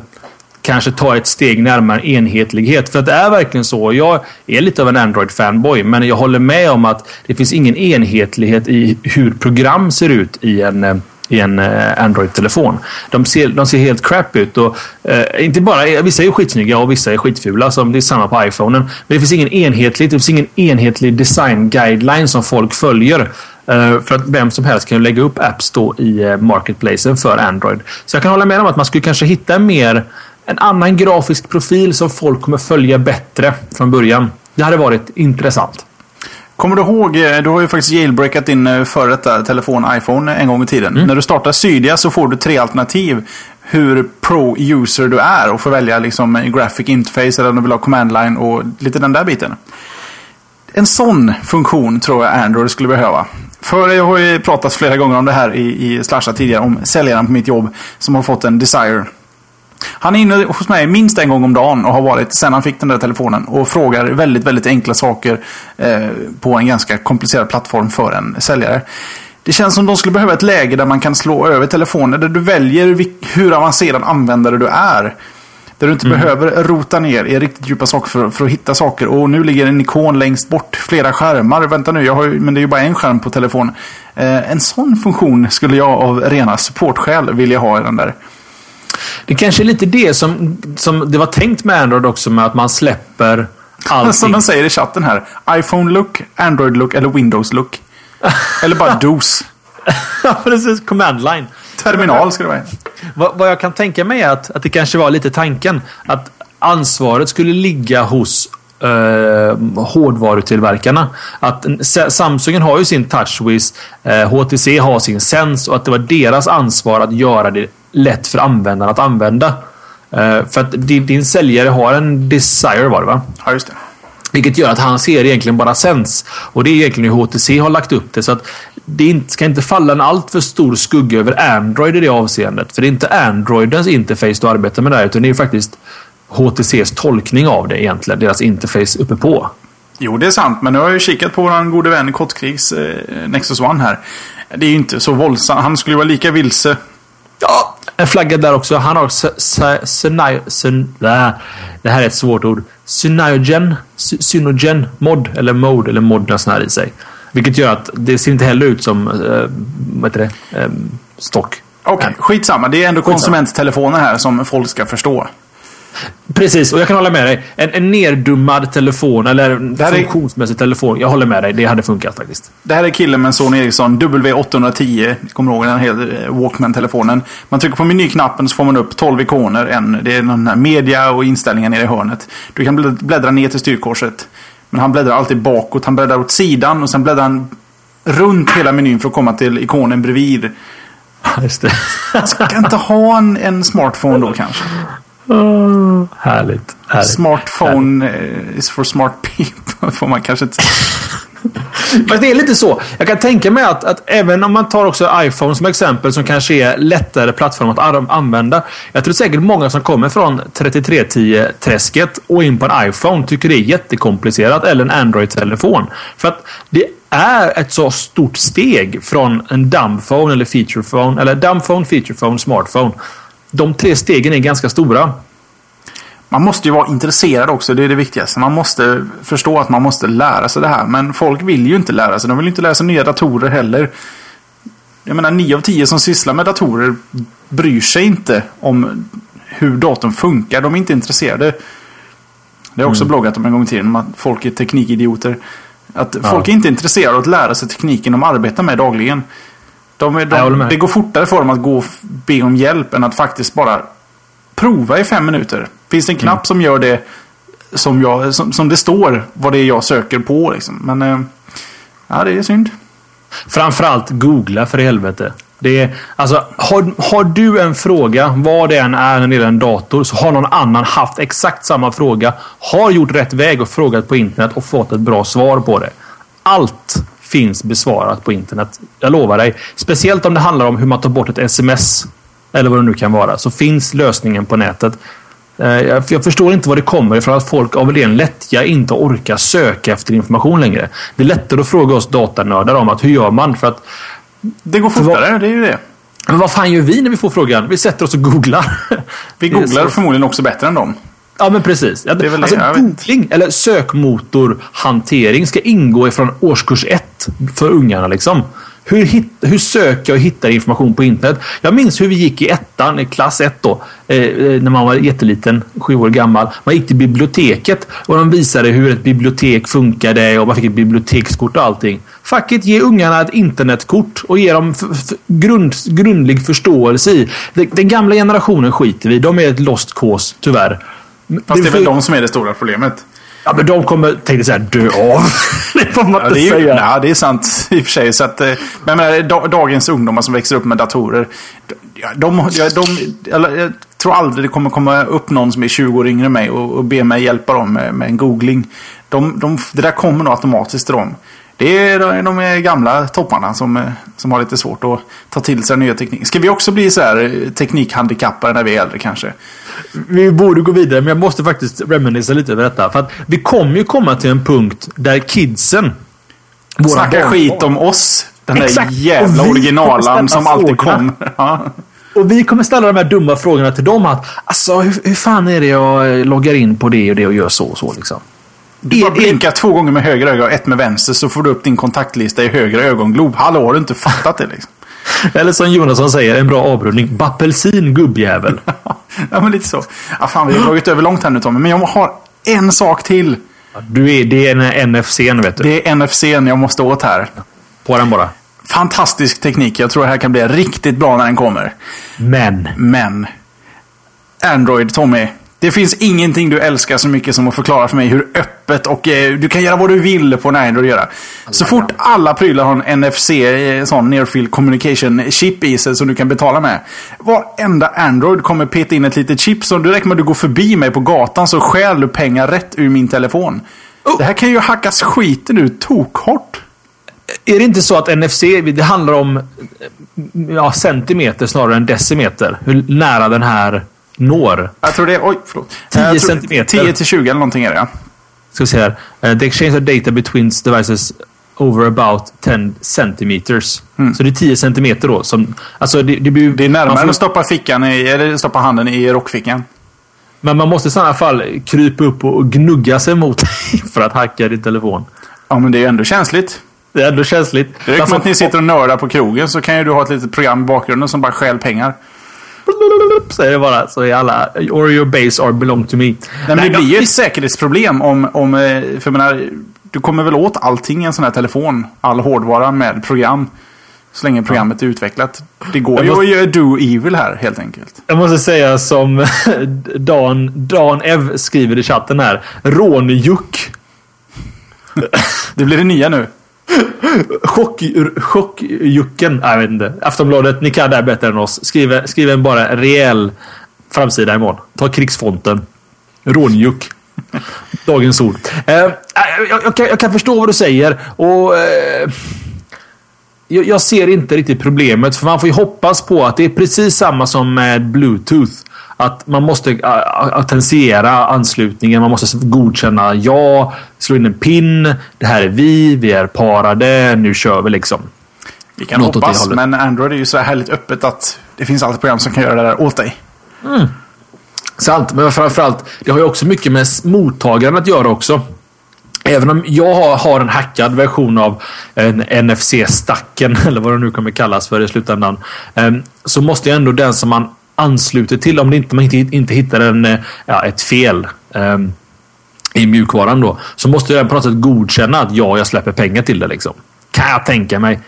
C: kanske ta ett steg närmare enhetlighet. För det är verkligen så. Jag är lite av en Android-fanboy, men jag håller med om att det finns ingen enhetlighet i hur program ser ut i en eh, i en eh, Android-telefon. De ser, de ser helt crap ut. Och, eh, inte bara, eh, vissa är skitsnygga och vissa är skitfula. Som det är samma på iPhonen. Men det finns ingen enhetlig, det finns ingen enhetlig design guideline som folk följer. Eh, för att vem som helst kan lägga upp apps då i marketplacen för Android. Så jag kan hålla med om att man skulle kanske hitta mer en annan grafisk profil som folk kommer följa bättre från början. Det hade varit intressant.
B: Kommer du ihåg, eh, du har ju faktiskt jailbreakat din eh, före detta telefon iPhone en gång i tiden. Mm. När du startar Cydia så får du tre alternativ hur pro-user du är och får välja liksom graphic interface eller om du vill ha command line och lite den där biten. En sån funktion tror jag Android skulle behöva. För jag har ju pratat flera gånger om det här i, i Slasha tidigare om säljaren på mitt jobb som har fått en Desire han är inne hos mig minst en gång om dagen och har varit sen han fick den där telefonen och frågar väldigt, väldigt enkla saker eh, på en ganska komplicerad plattform för en säljare. Det känns som de skulle behöva ett läge där man kan slå över telefoner där du väljer hur avancerad användare du är. Där du inte mm. behöver rota ner i riktigt djupa saker för, för, att hitta saker. Och nu ligger en ikon längst bort, flera skärmar. Vänta nu, jag har ju, men det är ju bara en skärm på telefonen. Eh, en sån funktion skulle jag av rena supportskäl vilja ha i den där.
C: Det kanske är lite det som, som det var tänkt med Android också, med att man släpper allting. [laughs]
B: Som de säger i chatten här. iPhone-look, Android-look eller Windows-look. [laughs] eller bara DOS.
C: precis. Command line.
B: Terminal ska det vara.
C: Vad, vad jag kan tänka mig är att, att det kanske var lite tanken. Att ansvaret skulle ligga hos eh, hårdvarutillverkarna. Att Samsung har ju sin TouchWiz, eh, HTC har sin Sense och att det var deras ansvar att göra det lätt för användaren att använda. Eh, för att din, säljare har en Desire var det va?
B: Ja, just det.
C: Vilket gör att han ser egentligen bara Sense. Och det är egentligen hur HTC har lagt upp det. Så att det ska inte falla en alltför stor skugga över Android i det avseendet. För det är inte Androidens interface du arbetar med där, utan det är faktiskt HTCs tolkning av det egentligen. Deras interface uppe på.
B: Jo, det är sant. Men nu har jag ju kikat på vår gode vän Kottkrigs eh, Nexus One här. Det är ju inte så våldsamt. Han skulle ju vara lika vilse.
C: Ja, en flagga där också. Han har Synogen. Det här är ett svårt ord. Synogen. Synogen mod. Eller mode. Eller mod här i sig. Vilket gör att det ser inte heller ut som äh, vad heter det? Äh, stock.
B: Okej, okay, skitsamma. Det är ändå konsumenttelefoner här som folk ska förstå.
C: Precis, och jag kan hålla med dig. En, en nerdummad telefon, eller funktionsmässig är... telefon. Jag håller med dig. Det hade funkat faktiskt.
B: Det här är killen med en Sony Ericsson W810. Kommer ihåg den här eh, Walkman-telefonen. Man trycker på menyknappen så får man upp 12 ikoner. En, det är den här media och inställningar nere i hörnet. Du kan bläddra ner till styrkorset. Men han bläddrar alltid bakåt. Han bläddrar åt sidan och sen bläddrar han runt hela menyn för att komma till ikonen bredvid.
C: Just det.
B: Ska inte ha en, en smartphone då kanske?
C: Oh, härligt, härligt.
B: Smartphone härligt. is for smart people. [laughs] Får man kanske inte [laughs]
C: Fast det är lite så. Jag kan tänka mig att, att, även om man tar också iPhone som exempel som kanske är lättare plattform att använda. Jag tror säkert många som kommer från 3310-träsket och in på en iPhone tycker det är jättekomplicerat. Eller en Android-telefon. För att det är ett så stort steg från en dumbphone eller featurephone. Eller dumbphone, featurephone, smartphone de tre stegen är ganska stora.
B: Man måste ju vara intresserad också, det är det viktigaste. Man måste förstå att man måste lära sig det här. Men folk vill ju inte lära sig. De vill inte lära sig nya datorer heller. Jag menar, 9 av 10 som sysslar med datorer bryr sig inte om hur datorn funkar. De är inte intresserade. Det har jag också mm. bloggat om en gång i tiden, att folk är teknikidioter. Att ja. folk är inte intresserade av att lära sig tekniken de arbetar med dagligen. De, de, det går fortare för dem att gå och be om hjälp än att faktiskt bara prova i fem minuter. Finns det en knapp mm. som gör det som, jag, som, som det står vad det är jag söker på. Liksom. Men eh, ja, det är synd.
C: Framförallt googla för helvete. Det är, alltså, har, har du en fråga, vad det än är när det gäller en dator, så har någon annan haft exakt samma fråga, har gjort rätt väg och frågat på internet och fått ett bra svar på det. Allt finns besvarat på internet. Jag lovar dig. Speciellt om det handlar om hur man tar bort ett sms. Eller vad det nu kan vara. Så finns lösningen på nätet. Eh, jag, förstår inte var det kommer ifrån att folk av ren lättja inte orkar söka efter information längre. Det är lättare att fråga oss datanördar om att hur gör man? För att
B: Det går fortare, det är ju det.
C: men vad fan gör vi när vi får frågan? Vi sätter oss och googlar.
B: Vi googlar förmodligen också bättre än dem.
C: Ja, men precis.
B: Det är det,
C: alltså,
B: inte.
C: googling eller sökmotorhantering ska ingå ifrån årskurs ett för ungarna. Liksom. Hur, hit, hur söker jag och hittar information på internet? Jag minns hur vi gick i ettan, i klass ett då, eh, eh, när man var jätteliten, sju år gammal. Man gick till biblioteket och de visade hur ett bibliotek funkade och man fick ett bibliotekskort och allting. Fuck it, ge ungarna ett internetkort och ge dem grund, grundlig förståelse i. Den, den gamla generationen skiter vi De är ett lost cause, tyvär.
B: Fast det är väl de som är det stora problemet.
C: Ja, men de kommer, tänkte här, dö av. [laughs] det får man
B: Ja,
C: inte
B: ju,
C: säga.
B: nej, det är sant i och för sig. Så att, eh, men menar, da, dagens ungdomar som växer upp med datorer. De, de, de, eller, jag tror aldrig det kommer komma upp någon som är 20 år yngre än mig och, och be mig hjälpa dem med, med en googling. De, de, det där kommer nog automatiskt till dem. Det är de gamla topparna som, eh, som har lite svårt att ta till sig nya teknik. Ska vi också bli så här eh, teknikhandikappade när vi är äldre kanske?
C: Vi borde gå vidare, men jag måste faktiskt reminiscera lite över detta. För att vi kommer ju komma till en punkt där kidsen... våra
B: Snacka
C: barn-
B: skit om oss. Den där
C: Exakt. Och
B: jävla originalan som alltid kommer.
C: Och vi kommer ställa de här dumma frågorna till dem. Att, alltså, hur, hur fan är det jag loggar in på det och det och gör så och så liksom?
B: Du bara
C: är-
B: blinkar två gånger med höger öga och ett med vänster så får du upp din kontaktlista i höger ögonglob. Hallå, har du inte fattat det liksom? [laughs]
C: Eller som Jonasson säger, en bra avrundning. Bappelsin gubbjävel. [laughs]
B: ja, men lite så. Ja, fan, vi har dragit över långt här nu Tommy, men jag har en sak till.
C: Du är, det är en NFC vet du.
B: Det är NFC jag måste åt här.
C: På den bara.
B: Fantastisk teknik. Jag tror det här kan bli riktigt bra när den kommer.
C: Men.
B: Men Android, Tommy. Det finns ingenting du älskar så mycket som att förklara för mig hur öppet och eh, du kan göra vad du vill på en Android. Göra. Så fort alla prylar har en NFC, eh, sån near field communication chip i sig som du kan betala med. Varenda Android kommer peta in ett litet chip som direkt när du går förbi mig på gatan så stjäl du pengar rätt ur min telefon. Det här kan ju hackas skiten ur tokhårt.
C: Är det inte så att NFC, det handlar om eh, ja, centimeter snarare än decimeter? Hur nära den här når.
B: Jag tror det är, oj förlåt.
C: 10
B: Jag tror-
C: centimeter.
B: 10 till 20 eller någonting är det ja.
C: Ska vi se här. Uh, the exchange of data between devices over about 10 centimeters. Så det är 10 centimeter då. Som, alltså det, det, blir,
B: Mm. Det är närmare
C: får-
B: att stoppa, fickan i, eller stoppa handen i rockfickan.
C: Men man måste i sådana fall krypa upp och gnugga sig mot [laughs] för att hacka din telefon.
B: Ja, men det är ju ändå känsligt.
C: Det är ändå känsligt.
B: Det räcker
C: Man
B: med att ni sitter och nördar på krogen så kan ju du ha ett litet program i bakgrunden som bara stjäl pengar.
C: Säger det bara. Så är alla... Or your base are belong to me.
B: Nej, men det
C: Nej,
B: blir ju ett säkerhetsproblem om, om... eh, För jag menar, du kommer väl åt allting i en sån här telefon. All hårdvara med program. Så länge programmet är utvecklat. Det går
C: Jag
B: ju
C: måste-
B: att göra do evil här helt enkelt.
C: Jag måste säga som [laughs] Dan, Dan Ev skriver i chatten här. Rånjuck.
B: Det blir det nya nu.
C: Chock, chockjucken. Nej, jag vet inte. Aftonbladet, ni kan det här bättre än oss. Skriv, skriv en bara rejäl framsida imorgon. Ta krigsfonten. Rånjuck. Dagens ord. Eh, eh, jag, jag, kan, jag kan förstå vad du säger. Och... Eh, jag, jag ser inte riktigt problemet. För man får ju hoppas på att det är precis samma som med Bluetooth. Att man måste uh, autentisera anslutningen. Man måste godkänna ja, slå in en pin. Det här är vi, vi är parade, nu kör vi liksom.
B: Vi kan
C: Något
B: hoppas, men Android är ju så här härligt öppet att det finns alltid program som kan göra det där åt dig.
C: Sant, men framförallt, det har ju också mycket med mottagaren att göra också. Även om jag har, en hackad version av en NFC-stacken, [laughs] eller vad det nu kommer kallas för i slutändan, ehm, så måste ändå den som man ansluter till, om det inte, man inte, inte hittar en, eh, ja, ett fel ehm, i mjukvaran då, så måste den på något sätt godkänna att ja, jag släpper pengar till det. Liksom. Kan jag tänka mig.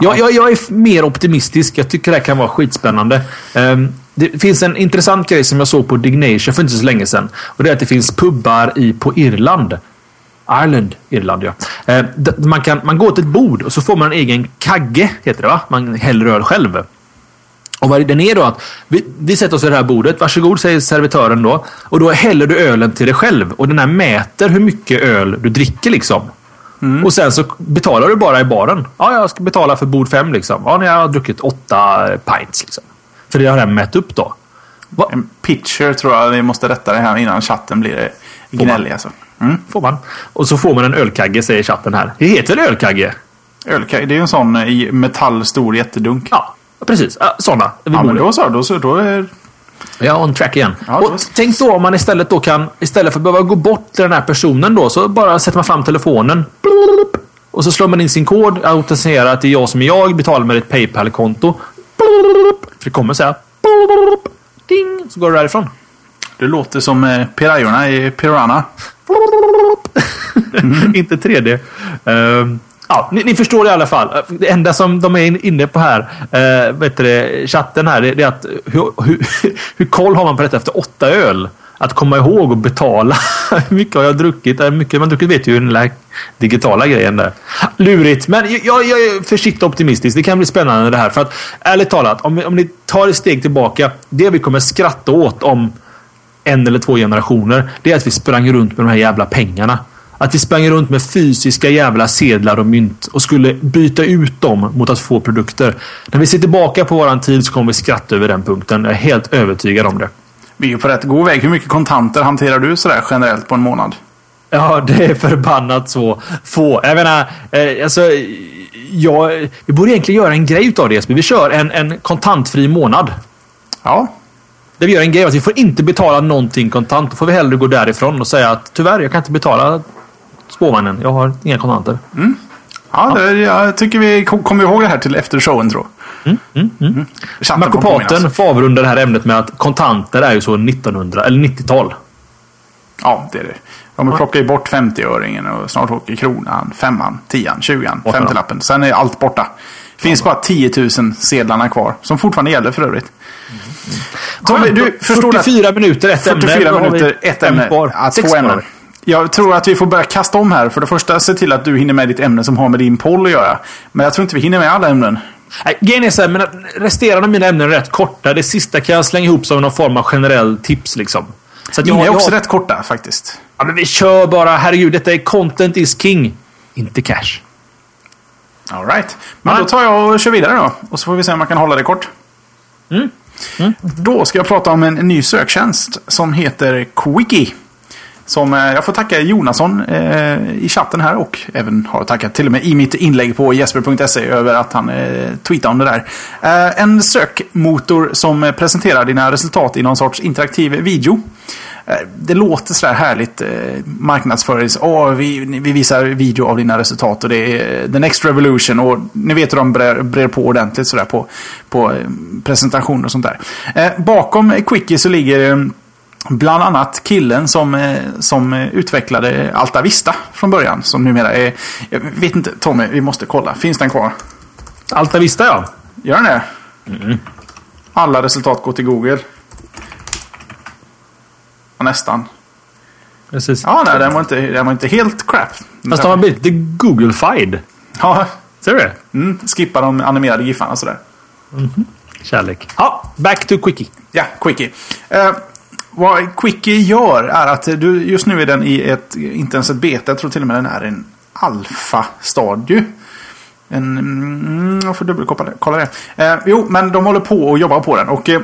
C: Jag, jag, jag är mer optimistisk. Jag tycker det här kan vara skitspännande. Ehm, det finns en intressant grej som jag såg på Dignation för inte så länge sedan. Och det är att det finns pubbar i, på Irland. Irland, Irland ja. D- man, kan, man går till ett bord och så får man en egen kagge, heter det va? Man häller öl själv. Och vad den är då att vi, vi sätter oss vid det här bordet. Varsågod säger servitören då. Och då häller du ölen till dig själv. Och den här mäter hur mycket öl du dricker liksom. Och sen så betalar du bara i baren. Ja, jag ska betala för bord fem liksom. Ja, när jag har druckit åtta pints liksom. För det har den mätt upp då. Va?
B: En pitcher tror jag vi måste rätta det här innan chatten blir gnällig. Alltså. Mm.
C: Får man. Och så får man en ölkagge säger chatten här. Det heter väl ölkagge?
B: Ölkaj, det är ju en sån eh, i metall stor jättedunk.
C: Ja, precis. Ja, sådana.
B: Ja, men då så. Då, så, då är...
C: Är on track igen.
B: Ja,
C: och
B: då-
C: tänk då om man istället då kan, istället för att behöva gå bort till den här personen då, så bara sätter man fram telefonen. Och så slår man in sin kod, autentiserar att det är jag som är jag, betalar med ett Paypal-konto. För det kommer säga Ding! Så går det därifrån.
B: Det låter som eh, pirajorna i Piranha. [laughs]
C: Inte 3D. Ehm, ja, ni, ni förstår i alla fall. Det enda som de är inne på här, eh, vet du chatten här, det är att hur, hur, [laughs] hur koll har man på detta efter åtta öl? Att komma ihåg och betala. [laughs] Hur mycket har jag druckit? Hur mycket man druckit vet ju den där digitala grejen där. Lurigt, men jag, jag är försiktigt optimistisk. Det kan bli spännande det här. För att ärligt talat, om, om ni tar ett steg tillbaka. Det vi kommer skratta åt om en eller två generationer. Det är att vi sprang runt med de här jävla pengarna. Att vi sprang runt med fysiska jävla sedlar och mynt och skulle byta ut dem mot att få produkter. När vi ser tillbaka på våran tid så kommer vi skratta över den punkten. Jag är helt övertygad om det.
B: Vi är på rätt god väg. Hur mycket kontanter hanterar du sådär generellt på en månad?
C: Ja, det är förbannat så få. Jag menar, eh, alltså, jag, vi borde egentligen göra en grej utav det Jesper. Vi kör en, en kontantfri månad.
B: Ja,
C: Där vi gör en grej av att vi får inte betala någonting kontant. Då får vi hellre gå därifrån och säga att tyvärr, jag kan inte betala spårvagnen. Jag har inga kontanter.
B: ja, Det, jag tycker vi kom- kommer ihåg det här till efter showen tror jag. Mm. Chatten får
C: Makopaten
B: påminnas.
C: får avrunda det här ämnet med att kontanter är ju så 1900 eller 90-tal.
B: Ja, det är det. De plockar ju bort 50-öringen och snart åker kronan, femman, tian, tjugan,
C: Borta.
B: femtiolappen. Sen är allt borta. Finns bara 10 000 sedlarna kvar. Som fortfarande gäller för övrigt. Tommy, du förstår att
C: 44 minuter, ett ämne.
B: 44
C: Då har vi
B: minuter, ett ämne. Ja, två ämnen. Jag tror att vi får börja kasta om här. För det första, se till att du hinner med ditt ämne som har med din poll att göra. Men jag tror inte vi hinner med alla ämnen.
C: Grejen är så här, men resterande av mina ämnen är rätt korta. Det sista kan jag slänga ihop som någon form av generell tips liksom. Så att
B: Mina är
C: jag,
B: också
C: jag,
B: rätt korta faktiskt.
C: Ja, men vi kör bara. Herregud, detta är content is king. Inte cash.
B: All right. Men då tar jag och kör vidare då. Och så får vi se om man kan hålla det kort.
C: Mm.
B: Då ska jag prata om en ny söktjänst som heter Quickie. Som eh, jag får tacka Jonasson eh, i chatten här och även har tackat till och med i mitt inlägg på jesper.se över att han eh, tweetade om det där. Eh, en sökmotor som presenterar dina resultat i någon sorts interaktiv video. Eh, Det låter sådär härligt eh, marknadsförings. Oh, vi, vi visar video av dina resultat och det är eh, the next revolution. Och ni vet hur de brer, brer på ordentligt sådär på, på eh, presentationer och sånt där. Eh, bakom Quickie så ligger eh, Bland annat killen som, eh, som utvecklade Alta Vista från början. Som numera är... Jag vet inte, Tommy, vi måste kolla. Finns den kvar?
C: Alta Vista ja.
B: Gör den det? Alla resultat går till Google. Ja, nästan.
C: Precis.
B: Ja, nej, den var inte, den var inte helt crap.
C: Fast de har blivit lite Google-fied.
B: Ja,
C: Ser du det?
B: mm, skippa de animerade giffarna sådär.
C: Kärlek. Ja, back to quickie.
B: Ja, Quickie. Eh, vad Quickie gör är att du, just nu är den i ett, inte ens ett beta, jag tror till och med den är en alfa-stadie. En, mm, jag får dubbelkolla det. Eh, jo, men de håller på och jobbar på den. Och eh,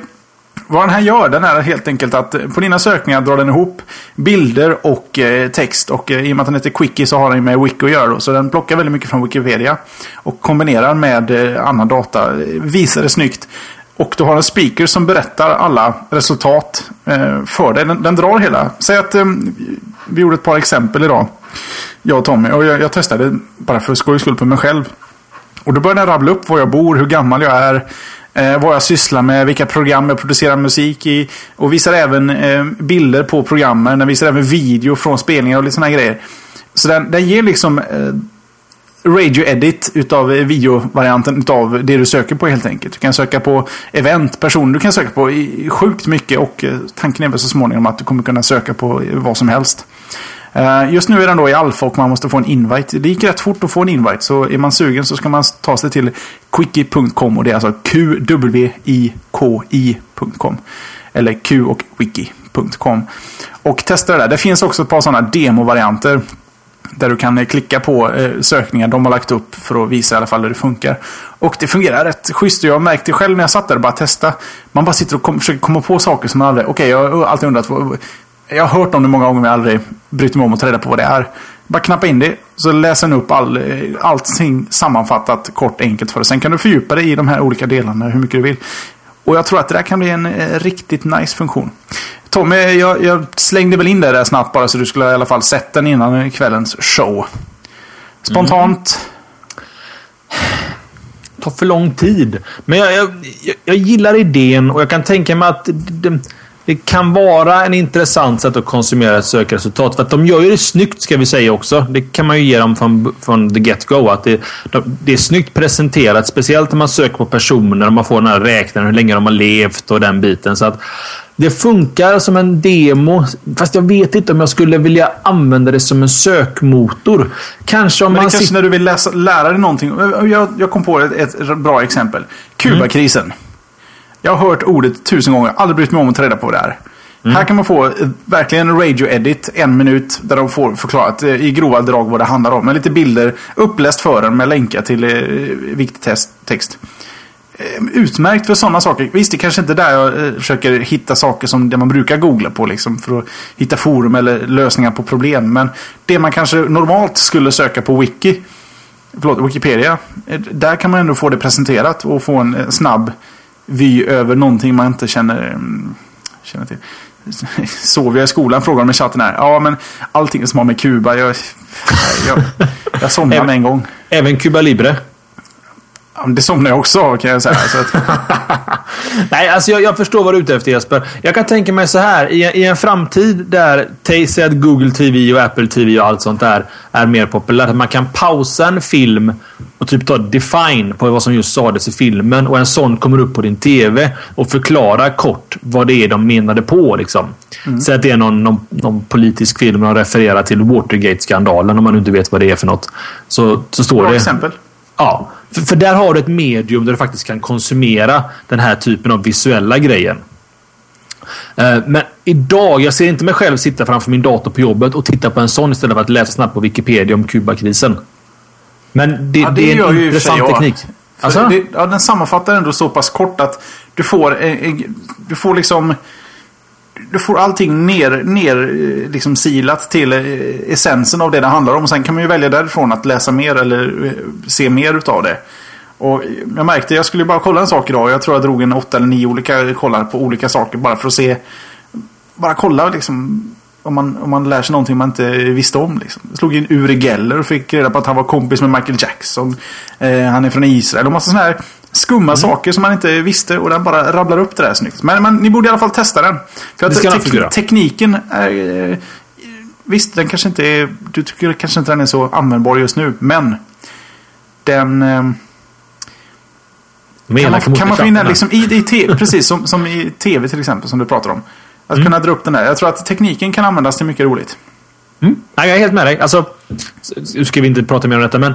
B: vad den här gör, den är helt enkelt att eh, på dina sökningar drar den ihop bilder och eh, text. Och eh, i och med att den heter Quickie så har den med Wiki att göra. Då, så den plockar väldigt mycket från Wikipedia. Och kombinerar med eh, annan data. Eh, visar det snyggt. Och du har en speaker som berättar alla resultat eh, för dig. Den, den drar hela. Säg att eh, vi gjorde ett par exempel idag. Jag och Tommy. Och jag, jag testade bara för skojs skull på mig själv. Och då började den rabbla upp var jag bor, hur gammal jag är, eh, vad jag sysslar med, vilka program jag producerar musik i. Och visar även eh, bilder på programmen. Den visar även video från spelningar och lite sådana grejer. Så den, den ger liksom eh, radio edit utav videovarianten utav det du söker på helt enkelt. Du kan söka på event, personer, du kan söka på sjukt mycket och eh, tanken är väl så småningom att du kommer kunna söka på eh, vad som helst. Eh, just nu är den då i alfa och man måste få en invite. Det gick rätt fort att få en invite. Så är man sugen så ska man ta sig till quickie.com och det är alltså qwiki.com. Eller q och wiki.com. Och testa det där. Det finns också ett par sådana demovarianter. Där du kan eh, klicka på eh, sökningar de har lagt upp för att visa i alla fall hur det funkar. Och det fungerar rätt schysst. Jag märkte själv när jag satt där och bara testa. Man bara sitter och kom, försöker komma på saker som man aldrig... Okej, okay, jag har alltid undrat. Jag har hört om det många gånger men jag har aldrig brytt mig om att ta reda på vad det är. Bara knappa in det, så läser den upp all, eh, allting sammanfattat kort enkelt för dig. Sen kan du fördjupa dig i de här olika delarna hur mycket du vill. Och jag tror att det där kan bli en eh, riktigt nice funktion. Tommy, jag, jag, slängde väl in det där snabbt bara så du skulle i alla fall sett den innan kvällens show. Spontant?
C: Mm. tar för lång tid. Men jag, jag, jag, gillar idén och jag kan tänka mig att det, det, kan vara en intressant sätt att konsumera ett sökresultat. För att de gör ju det snyggt ska vi säga också. Det kan man ju ge dem från, från the get-go. Att det, det är snyggt presenterat. Speciellt när man söker på personer och man får den här räknaren hur länge de har levt och den biten. Så att det funkar som en demo, fast jag vet inte om jag skulle vilja använda det som en sökmotor. Kanske om
B: Men det
C: man...
B: kanske när du vill läsa, lära dig någonting. Jag, jag kom på ett, ett bra exempel. Kubakrisen. Mm. Jag har hört ordet tusen gånger, aldrig brytt mig om att ta reda på vad det är. Mm. Här kan man få verkligen radio-edit, en minut, där de får förklarat eh, i grova drag vad det handlar om. Med lite bilder uppläst för en med länkar till eh, viktig text. Eh, utmärkt för sådana saker. Visst, det kanske inte är där jag eh, försöker hitta saker som det man brukar googla på. Liksom, för att hitta forum eller lösningar på problem. Men det man kanske normalt skulle söka på Wiki, förlåt, Wikipedia. Eh, där kan man ändå få det presenterat och få en snabb vy över någonting man inte känner, mm, känner till. [laughs] Sov jag i skolan? Frågar de i chatten här. Ja, men allting som har med Kuba. Jag, jag, jag somnade med en gång.
C: Även Kuba Libre?
B: Det somnar jag också av kan jag säga. [laughs]
C: Nej, alltså jag, jag, förstår vad du är ute efter Jesper. Jag kan tänka mig så här. I, i en framtid där säg att Google TV och Apple TV och allt sånt där är mer populärt. Man kan pausa en film och typ ta define på vad som just sades i filmen. Och en sån kommer upp på din TV och förklarar kort vad det är de menade på. Liksom. Mm. Säg att det är någon, någon, någon politisk film och de refererar till Watergate-skandalen om man inte vet vad det är för något. Så, så står Bra det...
B: exempel.
C: Ja. För, för, där har du ett medium där du faktiskt kan konsumera den här typen av visuella grejen. Eh, men idag, jag ser inte mig själv sitta framför min dator på jobbet och titta på en sån istället för att läsa snabbt på Wikipedia om Kubakrisen. Men det, ja, det, det är en intressant teknik.
B: Alltså? Det, ja, den sammanfattar ändå så pass kort att du får, du får liksom du får allting ner, ner eh, liksom silat till eh, essensen av det det handlar om. Sen kan man ju välja därifrån att läsa mer eller eh, se mer utav det. Och jag märkte, jag skulle bara kolla en sak idag. Jag tror jag drog en åtta eller nio olika kollar på olika saker bara för att se. Bara kolla liksom. Om man, om man lär sig någonting man inte visste om. Liksom. Jag slog in Uri Geller och fick reda på att han var kompis med Michael Jackson. Eh, han är från Israel och massa sådana här skumma mm. saker som man inte visste och den bara rabblar upp det där snyggt. Men, men ni borde i alla fall testa den. För att te tekniken är... Eh, visst, den kanske inte är... Du tycker kanske inte den är så användbar just nu, men... Den... Eh, kan man, kan man få in den liksom i, i tv, [laughs] precis som, som i tv till exempel som du pratar om. Att mm. kunna dra upp den där. Jag tror att tekniken kan användas till mycket roligt.
C: Mm. Jag är helt med dig. Alltså, nu ska vi inte prata mer om detta, men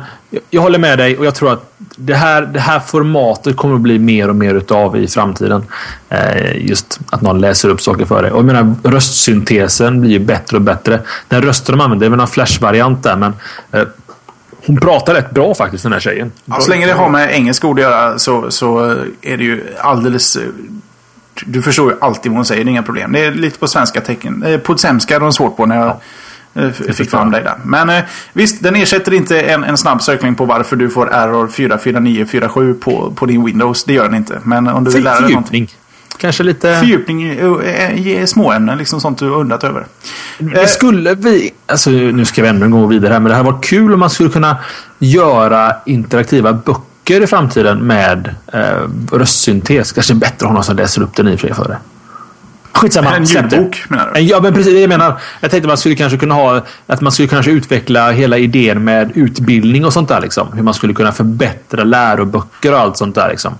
C: jag håller med dig och jag tror att det här, det här formatet kommer att bli mer och mer utav i framtiden. Eh, just att någon läser upp saker för dig. Och jag menar, röstsyntesen blir ju bättre och bättre. Den rösten de använder, det är väl någon flashvariant där, men eh, hon pratar rätt bra faktiskt den här tjejen.
B: Ja, så länge det har med engelska ord att göra så, så är det ju alldeles... Du förstår ju alltid vad hon säger, det är inga problem. Det är lite på svenska tecken. Eh, på svenska är de svårt på när jag... Ja Eh, fick fram dig där. Men eh, visst, den ersätter inte en, en snabb sökning på varför du får error 44947 på, på din Windows. Det gör den inte. Men om du vill lära dig någonting.
C: Kanske lite...
B: Fördjupning i småämnen, liksom sånt du undrat över.
C: Det eh, skulle vi... Alltså, nu ska vi en gång vidare här, men det här var kul om man skulle kunna göra interaktiva böcker i framtiden med eh, röstsyntes. Kanske bättre att ha någon som läser upp den i och för dig. Skitsamma.
B: En ljudbok menar du?
C: Ja, men precis. Jag menar, jag tänkte man skulle kanske kunna ha att man skulle kanske utveckla hela idén med utbildning och sånt där. Liksom. Hur man skulle kunna förbättra läroböcker och allt sånt där. Liksom.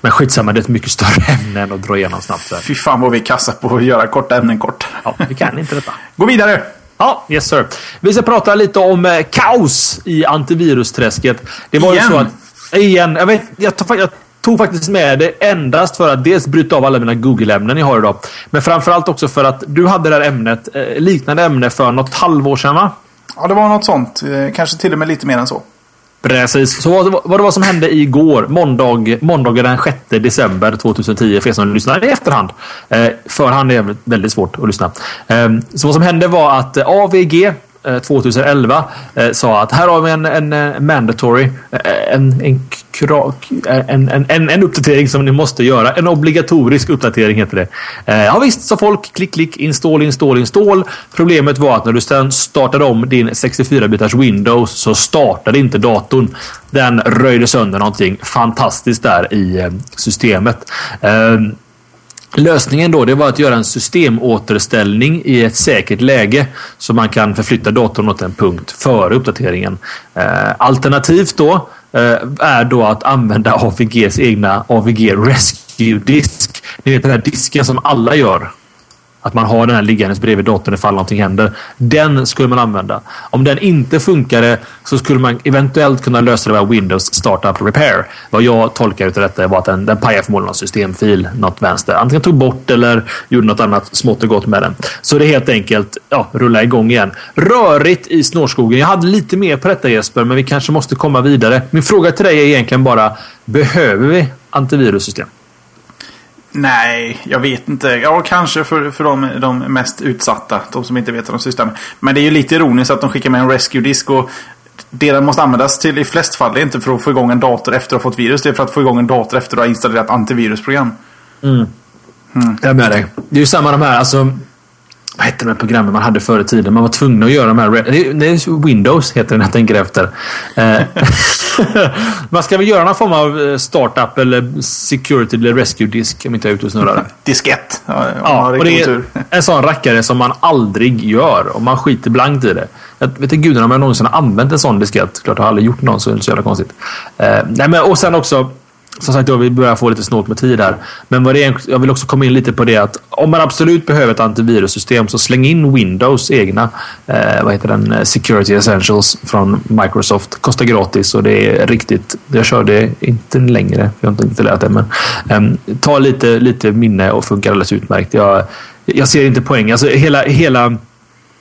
C: Men skitsamma, det är ett mycket större [laughs] ämne än att dra igenom snabbt. Där.
B: Fy fan vad vi kassar på att göra korta ämnen kort.
C: Ja, vi kan inte detta. [laughs]
B: Gå vidare!
C: Ja, yes sir. Vi ska prata lite om eh, kaos i antivirusträsket. Det var igen. ju så att... Igen. Jag, vet, jag, tar, jag tog faktiskt med det endast för att dels bryta av alla mina Google-ämnen jag har idag. Men framförallt också för att du hade det här ämnet, eh, liknande ämne för något halvår sedan va?
B: Ja, det var något sånt. Eh, kanske till och med lite mer än så.
C: Precis. Så vad, vad det var som hände igår, måndag, måndagen den 6 december 2010 för er som lyssnar i efterhand. Eh, förhand är väldigt svårt att lyssna. Eh, så vad som hände var att AVG Eh, 2011 eh, sa att här har vi en, en, eh, mandatory, eh, en, en, en, en, en, uppdatering som ni måste göra. En obligatorisk uppdatering heter det. Ja visst, sa folk. Klick, klick, install, install, install. Problemet var att när du sedan startade om din 64-bitars Windows så startade inte datorn. Den röjde sönder någonting fantastiskt där i systemet. Lösningen då det var att göra en systemåterställning i ett säkert läge så man kan förflytta datorn åt en punkt före uppdateringen. Eh, alternativt då eh, är då att använda AVGs egna AVG Rescue Disk. Ni vet den här disken som alla gör att man har den här liggandes bredvid datorn ifall någonting händer. Den skulle man använda. Om den inte funkade så skulle man eventuellt kunna lösa det med Windows Startup Repair. Vad jag tolkar ut av detta var att den, den pajade förmodligen någon systemfil något vänster. Antingen tog bort eller gjorde något annat smått och gott med den. Så det är helt enkelt ja, rulla igång igen. Rörigt i snårskogen. Jag hade lite mer på detta Jesper, men vi kanske måste komma vidare. Min fråga till dig är egentligen bara Behöver vi antivirussystem?
B: Nej, jag vet inte. Ja, kanske för, för de, de mest utsatta. De som inte vet vad de sysslar med. Men det är ju lite ironiskt att de skickar med en rescue-disk. Och det den måste användas till i flest fall det är inte för att få igång en dator efter att ha fått virus. Det är för att få igång en dator efter att ha installerat antivirusprogram.
C: Mm. Mm. Jag är med dig. Det är ju samma de här. Alltså, vad hette de här programmen man hade förr i tiden? Man var tvungen att göra de här. Det är Windows heter den jag tänker efter. [laughs] [laughs] Man ska väl göra någon form av eh, startup eller security eller rescue disk om inte jag är ute och snurrar. [laughs]
B: Diskett.
C: Ja, ja och det är en sån rackare som man aldrig gör och man skiter blankt i det. Jag vet inte gudarna om jag någonsin har använt en sån diskett. Klart jag har aldrig gjort någon så det är så jävla konstigt. Eh, nej, men, och sen också som sagt, vi börjar få lite snålt med tid här. Men vad det är, jag vill också komma in lite på det att om man absolut behöver ett antivirussystem så släng in Windows egna. Eh, vad heter den? Eh, security Essentials från Microsoft. Kostar gratis och det är riktigt. Jag körde inte längre. Jag har inte installerat det. Men eh, ta lite, lite minne och funkar alldeles utmärkt. Jag, jag ser inte poäng. Alltså hela, hela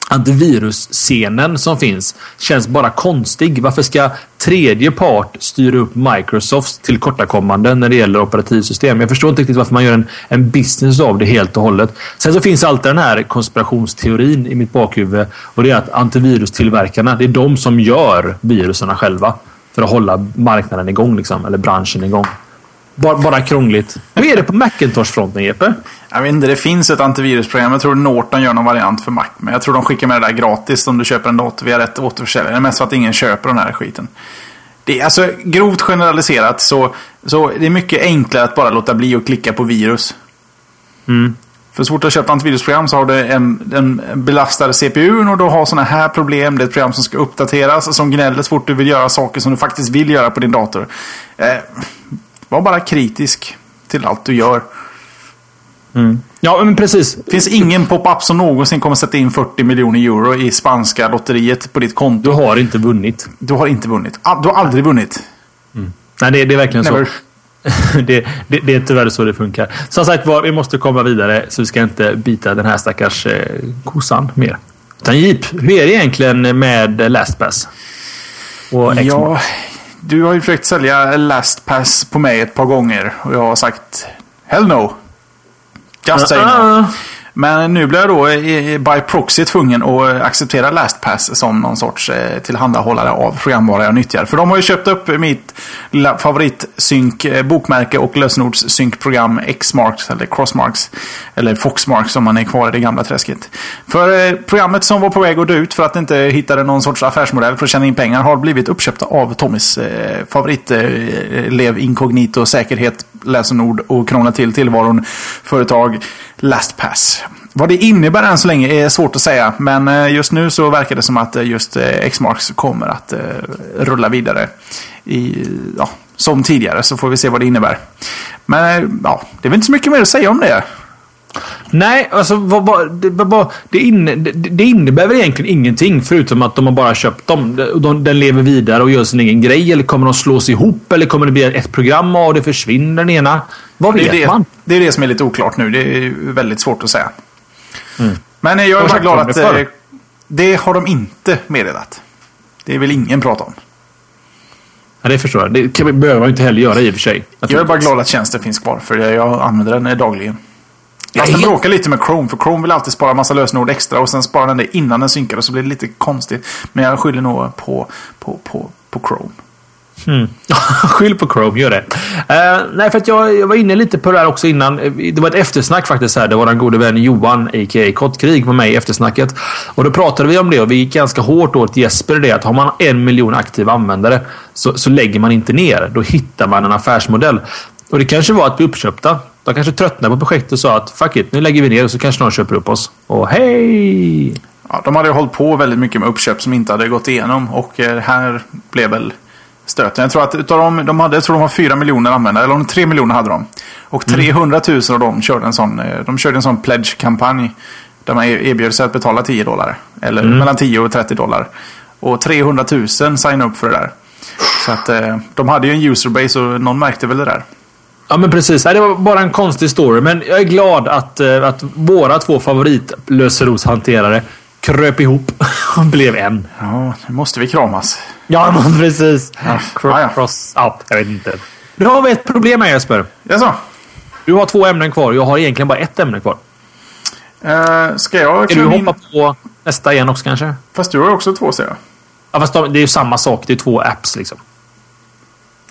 C: antivirusscenen som finns känns bara konstig. Varför ska tredje part styra upp Microsofts tillkortakommanden när det gäller operativsystem? Jag förstår inte riktigt varför man gör en, en business av det helt och hållet. Sen så finns alltid den här konspirationsteorin i mitt bakhuvud och det är att antivirustillverkarna, det är de som gör viruserna själva för att hålla marknaden igång liksom, eller branschen igång. Bara, bara krångligt. Hur är det på Macintosh-fronten, Jeppe?
B: Jag vet inte, det finns ett antivirusprogram. Jag tror Norton gör någon variant för Mac. Men jag tror de skickar med det där gratis om du köper en dator via rätt återförsäljare. Det är mest för att ingen köper den här skiten. Det är alltså grovt generaliserat så, så det är mycket enklare att bara låta bli att klicka på virus.
C: Mm.
B: För så fort du har köpt antivirusprogram så har du en, en belastad CPU och du har sådana här problem. Det är ett program som ska uppdateras som gnäller så fort du vill göra saker som du faktiskt vill göra på din dator. Eh, var bara kritisk till allt du gör.
C: Mm. Ja, men precis.
B: Det finns ingen pop-up som någonsin kommer sätta in 40 miljoner euro i spanska lotteriet på ditt konto.
C: Du har inte vunnit.
B: Du har inte vunnit. Du har aldrig vunnit.
C: Mm. Nej, det, det, är verkligen Never. så. [laughs] det, det, det, är tyvärr så det funkar. Som sagt var, vi måste komma vidare så vi ska inte bita den här stackars eh, kossan mer. Utan Jeep, hur är det egentligen med LastPass?
B: Och Ja, du har ju försökt sälja LastPass på mig ett par gånger och jag har sagt Hell no. Just say no. Ah. Men nu blir jag då by proxy tvungen att eh, acceptera LastPass som någon sorts eh, tillhandahållare av programvara jag nyttjar. För de har ju köpt upp mitt favoritsynk eh, bokmärke och lösenordssynkprogram Xmarks eller Crossmarks. Eller Foxmarks om man är kvar i det gamla träsket. För programmet som var på väg att dö ut för att inte hittade någon sorts affärsmodell för att tjäna in pengar har blivit uppköpta av Tommys favorit-lev-inkognito-säkerhet-lösenord och krångla till tillvaron företag LastPass. Vad det innebär än så länge är svårt att säga. Men eh, just nu så verkar det som att eh, just eh, Xmarks kommer att rulla vidare. I, ja, som tidigare så får vi se vad det innebär. Men ja, det är väl inte så mycket mer att säga om det.
C: Nej, alltså det, vad, det, inne, det, det, innebär väl egentligen ingenting förutom att de har bara köpt dem. De, den lever vidare och gör sin egen grej. Eller kommer de slås ihop? Eller kommer det bli ett program av det försvinner den ena? Vad vet
B: det,
C: man?
B: Det är det som är lite oklart nu. Det är väldigt svårt att säga. Mm. Men jag är bara glad att... Eh, Det har de inte meddelat. Det vill ingen prata om.
C: Ja, det förstår jag. Det behöver man inte heller göra i och för sig.
B: Jag är bara glad att tjänsten finns kvar, för jag använder den dagligen.
C: Jag helt-
B: bråkar lite med Chrome, för Chrome vill alltid spara massa lösenord extra och sen sparar den det innan den synkar och så blir det lite konstigt. Men jag skyller nog på, på, på, på Chrome. [laughs]
C: Skyll på Chrome, gör det. Eh, nej, för att jag, jag var inne lite på det här också innan. Eh, Det var ett eftersnack faktiskt här. Det var den gode vän Johan, a.k.a. Kottkrig, med mig i eftersnacket. Och då pratade vi om det och vi gick ganska hårt åt Jesper det att har man en miljon aktiva användare så, så lägger man inte ner. Då hittar man en affärsmodell. Och det kanske var att bli uppköpta. De kanske tröttnade på projektet och sa att fuck it, nu lägger vi ner och så kanske någon köper upp oss. Och hej!
B: Ja, de hade ju hållit på väldigt mycket med uppköp som inte hade gått igenom och eh, här blev väl stöten. Jag tror att utav dem, de hade, jag tror de har 4 miljoner användare, eller om 3 miljoner hade de. Och 300 000 av dem körde en sån, eh, de körde en sån pledge-kampanj. Där man e- erbjöd sig att betala 10 dollar. Eller mellan 10 och 30 dollar. Och 300 000 signade upp för det där. Så att eh, de hade ju en userbase och någon märkte väl det där.
C: Ja, men precis. Det var bara en konstig story. Men jag är glad att, eh, att våra två favoritlöserotshanterare kröp ihop [laughs] och blev en.
B: Ja, nu måste vi kramas.
C: Ja, [laughs] men precis.
B: Ja,
C: Cross,
B: ja.
C: cross out. Jag vet inte. Nu har vi ett problem här Jesper.
B: Jaså?
C: Du har två ämnen kvar. Jag har egentligen bara ett ämne kvar.
B: Eh, ska jag
C: Ska du
B: klämma in?
C: hoppa på nästa igen också kanske?
B: Fast du har också två ser jag.
C: Ja, fast de, det är ju samma sak. Det är två apps liksom.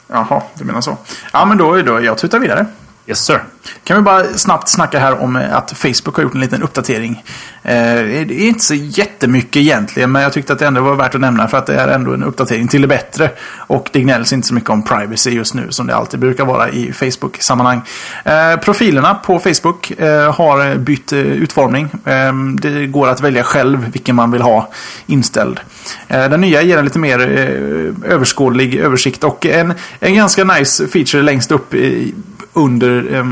B: Jaha, du menar så. Ja, men då, då jag tutar vidare.
C: Yes sir.
B: Kan vi bara snabbt snacka här om eh, att Facebook har gjort en liten uppdatering. Eh, det är inte så jättemycket egentligen, men jag tyckte att det ändå var värt att nämna för att det är ändå en uppdatering till det bättre. Och det gnälls inte så mycket om privacy just nu som det alltid brukar vara i Facebook-sammanhang. Eh, profilerna på Facebook eh, har bytt eh, utformning. Ehm, det går att välja själv vilken man vill ha inställd. Eh, den nya ger en lite mer överskådlig översikt och en, en ganska nice feature längst upp i, under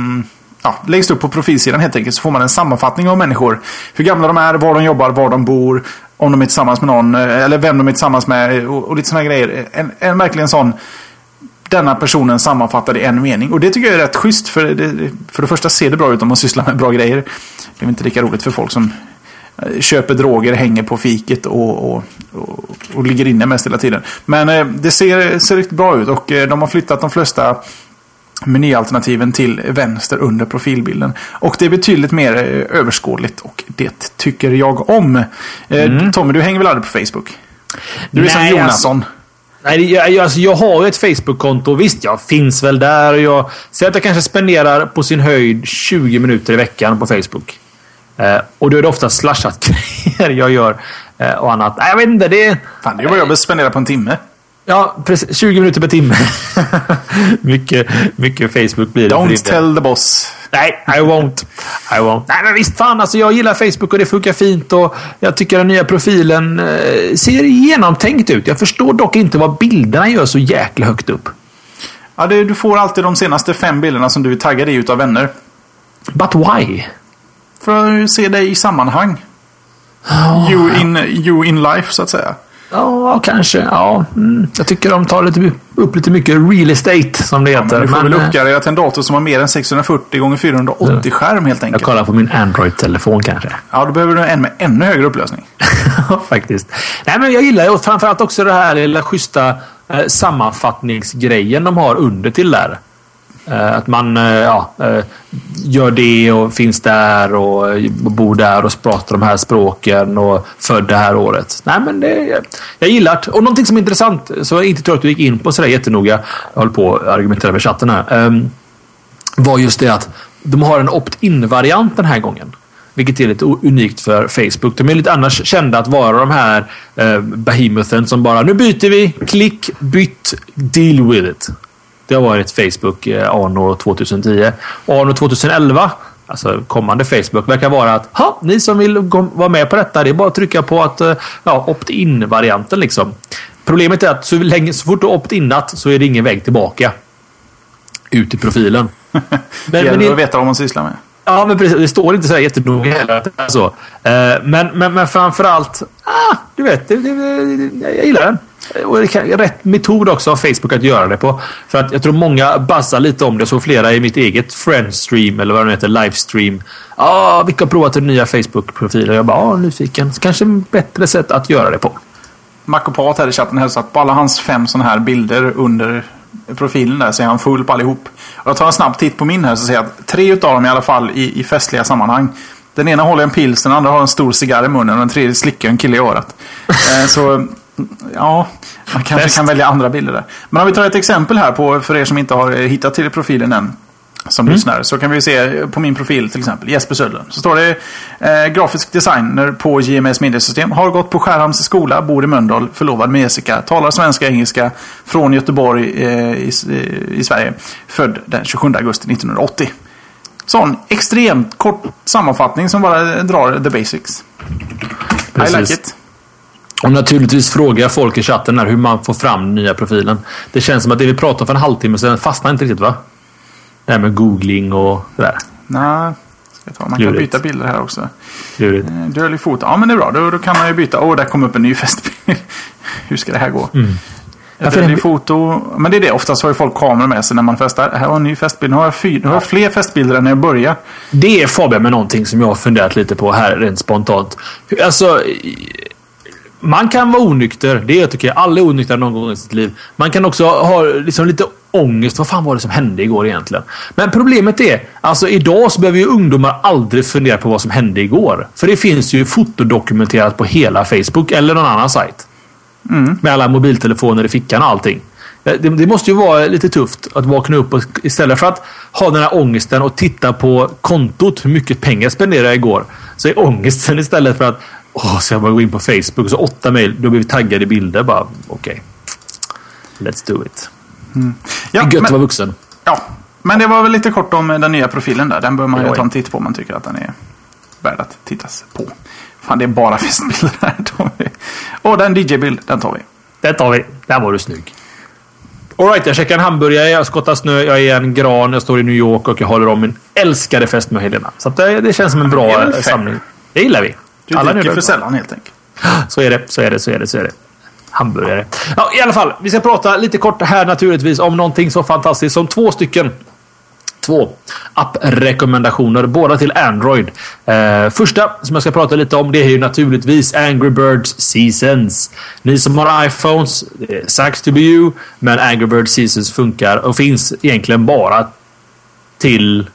B: ja, längst upp på profilsidan helt enkelt så får man en sammanfattning av människor. Hur gamla de är, var de jobbar, var de bor, om de är tillsammans med någon, eh, eller vem de är tillsammans med och, och lite sådana grejer. En, en verkligen sån denna personen sammanfattad i en mening. Och det tycker jag är rätt schysst. För det, för det första ser det bra ut om man sysslar med bra grejer. Det är väl inte lika roligt för folk som eh, köper droger, hänger på fiket och, och, och, och ligger inne mest hela tiden. Men eh, det ser, ser riktigt bra ut och de har flyttat de flesta menyalternativen till vänster under profilbilden. Och det är betydligt mer eh, överskådligt och det tycker jag om. Eh, Tommy, du hänger väl aldrig på Facebook? Du är som
C: Nej,
B: Jonasson.
C: Nej, jag, alltså, jag har ju ett Facebook-konto. Visst, jag finns väl där. Och jag säger att jag kanske spenderar på sin höjd 20 minuter i veckan på Facebook. Eh, och då är det ofta slashat [laughs] grejer jag gör eh, och annat. Nej, jag vet inte. Det är...
B: Fan, det var jag spendera på en timme.
C: Ja, precis. 20 minuter per timme. [laughs] mycket, mycket Facebook blir det.
B: Don't tell the boss.
C: Nej, I won't. I won't. Nej, men visst fan. Alltså, jag gillar Facebook och det funkar fint. Och jag tycker den nya profilen eh, ser genomtänkt ut. Jag förstår dock inte vad bilderna gör så jäkla högt upp.
B: Ja, det, du får alltid de senaste fem bilderna som du är taggad i utav vänner.
C: But why?
B: För att se dig i sammanhang. You in, you in life, så att säga.
C: Ja, kanske. Ja, mm. Jag tycker de tar lite, upp lite mycket real estate, som det heter.
B: Men du får väl
C: eh,
B: uppgradera till en dator som har mer än 640 x 480 skärm helt
C: jag
B: enkelt.
C: kollar på min Android-telefon kanske.
B: Ja, då behöver du en med ännu högre upplösning. [laughs]
C: Ja, faktiskt. Nej, men jag gillar ju framförallt också det här lilla schyssta eh, sammanfattningsgrejen de har under till där. Eh, att man eh, ja, eh, gör det och finns där och bor där och pratar de här språken och född det här året. Nej, men det, jag gillar det. Och någonting som är intressant, som jag inte tror att du gick in på sådär jättenoga. Jag håller på att argumentera med chatten här. Ehm, var just det att de har en opt-in-variant den här gången. Vilket är lite unikt för Facebook. De är lite annars kända att vara de här eh, behemothen som bara nu byter vi, klick, bytt, deal with it. Det har varit Facebook anno 2010. Anno 2011, alltså kommande Facebook, verkar vara att ha, ni som vill vara med på detta, det är bara att trycka på att eh, ja, opt-in-varianten liksom. Problemet är att så, länge, så fort du opt-inat så är det ingen väg tillbaka. Ut i profilen.
B: Det [laughs]
C: Men,
B: gäller
C: men
B: att veta vad man sysslar med.
C: Ja, men precis. Det står inte så här jättenoga heller. det Så. Eh, Men, men, men framför allt, ah, du vet, det, det, det, jag gillar den. Och det kan, rätt metod också av Facebook att göra det på. För att jag tror många bassar lite om det. Så flera i mitt eget Friendstream eller vad det heter, Livestream. Ja, ah, vilka har provat den nya Facebook-profilen? Jag bara, ah, nyfiken. Kanske bättre sätt att göra det på.
B: Makopat här i chatten hälsat på alla hans fem sådana här bilder under profilen där så är han full på allihop. Och jag tar en snabb titt på min här så ser jag att tre utav dem i alla fall i, i festliga sammanhang. Den ena håller en pils, den andra har en stor cigarr i munnen och den tredje slickar en kille i örat. Eh, så ja, man kanske Best. kan välja andra bilder där. Men om vi tar ett exempel här på, för er som inte har hittat till profilen än som mm. lyssnar. Så kan vi se på min profil till exempel, Jesper Södlund. Så står det eh, grafisk designer på JMS Mediesystem. Har gått på Skärhamns skola, bor i Mölndal, förlovad med Jessica. Talar svenska och engelska från Göteborg eh, i, i, Sverige. Född den 27 augusti 1980. Sån extremt kort sammanfattning som bara drar the basics. Precis. I like it.
C: Och naturligtvis frågar jag folk i chatten här hur man får fram den nya profilen. Det känns som att det vi pratade om för en halvtimme sedan fastnar inte riktigt va? Det här med googling och sådär.
B: Nej, ska ta. man Lurigt. kan byta bilder här också.
C: Lurigt.
B: Eh, Dölig fot. Ja men det är bra. Då, då kan man ju byta. Åh, oh, där kom upp en ny festbild. [laughs] hur ska det här gå? Mm. Dödlig foto. Men det är det. Oftast har ju folk kameror med sig när man festar. Här var en ny festbild. Nu har jag, fyr, nu har jag fler festbilder än när jag började.
C: Det är Fabian med någonting som jag har funderat lite på här rent spontant. Alltså, man kan vara onykter. Det tycker jag. Alla är onyktra någon gång i sitt liv. Man kan också ha liksom lite ångest. Vad fan var det som hände igår egentligen? Men problemet är, alltså idag så behöver ju ungdomar aldrig fundera på vad som hände igår. För det finns ju fotodokumenterat på hela Facebook eller någon annan sajt. Mm. Med alla mobiltelefoner i fickan och allting. Det, det, måste ju vara lite tufft att vakna upp och istället för att ha den här ångesten och titta på kontot, hur mycket pengar jag spenderade igår. Så är ångesten istället för att Åh, så jag bara gå in på Facebook och så åtta mejl. Då blir vi taggade i bilder. Bara okej. Okay. Let's do it. Mm. Ja, det är gött men, att vara vuxen.
B: Ja, men det var väl lite kort om den nya profilen där. Den bör man ju ta en titt på om man tycker att den är värd att tittas på. Fan, det är bara [laughs] festbilder här. Och den DJ-bild, den tar vi.
C: Den tar vi. Där var du snygg. Alright, jag käkar en hamburgare, jag skottar snö, jag är en gran, jag står i New York och jag håller om min älskade fest med Helena. Så det, det, känns som en bra samling. Det gillar vi.
B: Du Alla dricker för sällan helt enkelt.
C: Så är det, så är det, så är det, så är det. Hamburgare. Ja, I alla fall, vi ska prata lite kort här naturligtvis om någonting så fantastiskt som två stycken Två apprekommendationer, båda till Android. Eh, första som jag ska prata lite om det är ju naturligtvis Angry Birds Seasons. Ni som har iPhones, det sucks to be you, men Angry Birds Seasons funkar och finns egentligen bara till...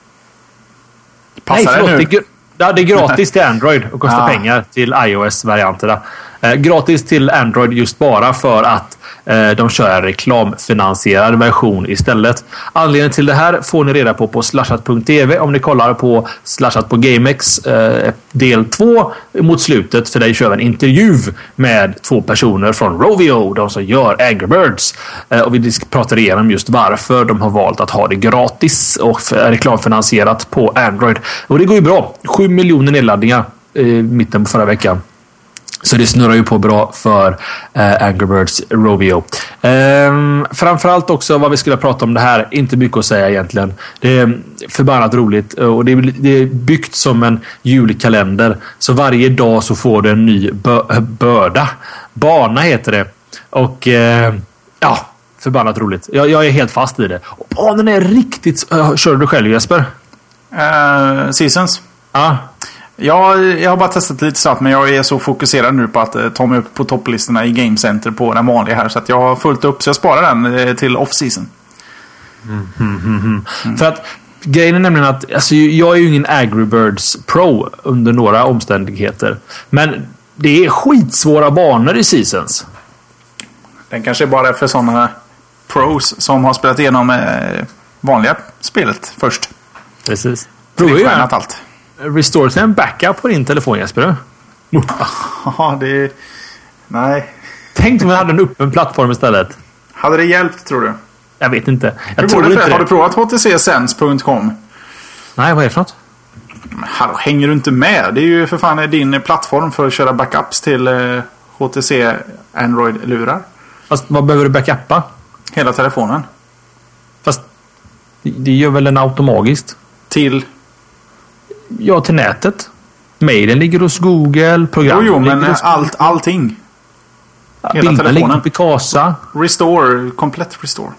B: Passar Nej, förlåt,
C: det nu? Ja, det är gratis till Android och kostar ja. pengar till iOS-varianterna. Eh, gratis till Android just bara för att Eh, de kör en reklamfinansierad version istället. Anledningen till det här får ni reda på på slashat.tv om ni kollar på Slashat på GameX eh, del 2 mot slutet. För där kör vi en intervju med två personer från Rovio, de som gör Angry Birds. Eh, och vi pratar igenom just varför de har valt att ha det gratis och reklamfinansierat på Android. Och det går ju bra. 7 miljoner nedladdningar i mitten på förra veckan. Så det snurrar ju på bra för eh, Angry Birds Rovio. Eh, framförallt också vad vi skulle prata om det här. Inte mycket att säga egentligen. Det är förbannat roligt och det är, det är byggt som en julkalender. Så varje dag så får du en ny bö börda. Bana heter det. Och eh, ja, förbannat roligt. Jag, jag, är helt fast i det. Och banan är riktigt... Uh, kör du själv Jesper?
B: Uh, seasons.
C: Ja.
B: Ja, jag har bara testat lite snabbt men jag är så fokuserad nu på att eh, ta mig upp på topplistorna i Game Center på den vanliga här. Så att jag har fullt upp så jag sparar den eh, till off-season.
C: Mm, mm. För att grejen är nämligen att alltså, jag är ju ingen Agribirds Pro under några omständigheter. Men det är skitsvåra banor i Seasons.
B: Den kanske är bara för sådana pros som har spelat igenom eh, vanliga spelet först.
C: Precis.
B: Ju allt.
C: Restore till en backup på din telefon Jesper?
B: Ja, det... Nej.
C: Tänk om vi hade en öppen plattform istället.
B: Hade det hjälpt tror du?
C: Jag vet inte. Jag
B: Hur tror inte det. Har du provat htcsense.com?
C: Nej, vad är det för något?
B: hallå, hänger du inte med? Det är ju för fan din plattform för att köra backups till eh, HTC Android-lurar.
C: Fast vad behöver du backuppa?
B: Hela telefonen.
C: Fast det gör väl den automatiskt?
B: Till?
C: Ja, till nätet. Mailen ligger hos Google. Programmet
B: jo, jo, men hos allt, allting. Hela
C: Bilderna ligger på Picasa.
B: Restore, komplett restore.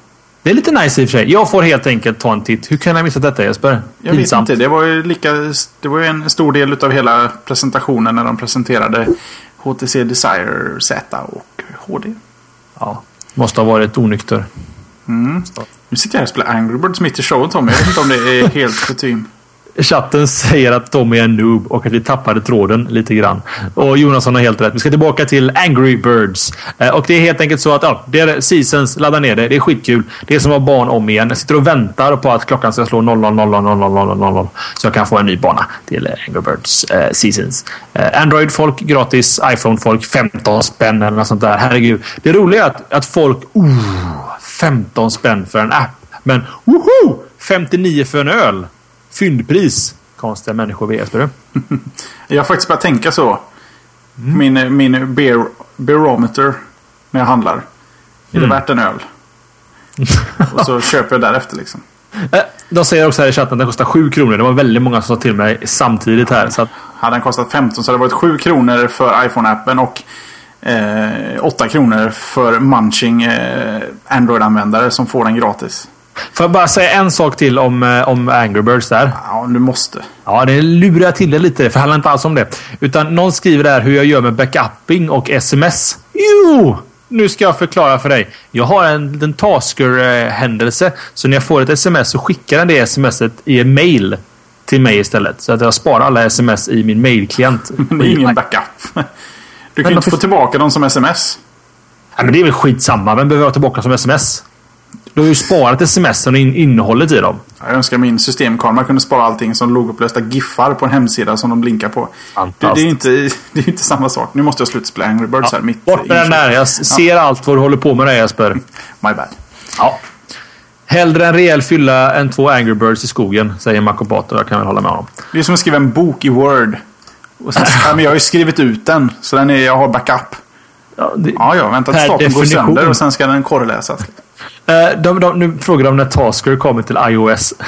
C: Det är lite nice i och för sig. Jag får helt enkelt ta en titt. Hur kan jag missa detta Jesper?
B: Jag vet inte. Det var ju lika, det var en stor del av hela presentationen när de presenterade HTC Desire Z och HD.
C: Ja, måste ha varit onykter.
B: Nu sitter jag här och spelar Angry Birds mitt i showen Tommy. Jag vet inte om det är helt kutym.
C: Chatten säger att Tommy är en noob och att vi tappade tråden lite grann. Och Jonasson har helt rätt. Vi ska tillbaka till Angry Birds. Eh, och det är helt enkelt så att ja, det är Seasons, ladda ner det. Det är skitkul. Det är som att vara barn om igen. Jag sitter och väntar på att klockan ska slå 00.00.00.00 så jag kan få en ny bana till Angry Birds eh, Seasons. Eh, Android-folk gratis, iPhone-folk 15 spänn eller något sånt där. Herregud. Det roliga är att, att folk... Oh, 15 spänn för en app. Men woho! 59 för en öl. Fyndpris. Konstiga människor vi är. [laughs]
B: Jag har faktiskt börjat tänka så. Min, min beer, barometer när jag handlar. Är det värt en öl? [laughs] och så köper jag därefter liksom.
C: Eh, De säger också här i chatten att den kostar 7 kronor. Det var väldigt många som sa till mig samtidigt här. Så att,
B: Hade den kostat 15 så hade det varit 7 kronor för iPhone-appen och eh, 8 kronor för Munching eh, Android-användare som får den gratis.
C: Får jag bara säga en sak till om, eh, om Angry Birds där?
B: Ja, du måste.
C: Ja, det lurar jag till det lite. För det handlar inte alls om det. Utan någon skriver där hur jag gör med backupping och sms. Jo! Nu ska jag förklara för dig. Jag har en liten Tasker-händelse. Så när jag får ett sms så skickar den det smset i en mail till mig istället. Så att jag sparar alla sms i min mailklient. [laughs]
B: Men det är ingen backup. Du kan ju inte få tillbaka dem som sms.
C: Ja, men det är väl skitsamma. Vem behöver ha tillbaka som sms? Du har ju sparat sms och in innehållet i dem.
B: Jag önskar min systemkamera kunde spara allting som lågupplösta giffar på en hemsida som de blinkar på. Det, det är ju inte, [laughs] det är inte samma sak. Nu måste jag sluta spela Angry Birds här mitt
C: Bort med den där. Jag ser allt vad du håller på med där Jesper. [laughs]
B: My bad.
C: Ja. Hellre en rejäl fylla än två Angry Birds i skogen, säger Makopato. Jag kan väl hålla med honom.
B: Det är som att skriva en bok i Word. Och sen, [laughs] ja, men jag har ju skrivit ut den. Så den är, jag har backup.
C: Ja, det,
B: Ja, ja. Vänta tills datorn går sönder och sen ska den korreläsas.
C: Eh, de, de, nu frågar de när Tasker kommer till iOS. [laughs]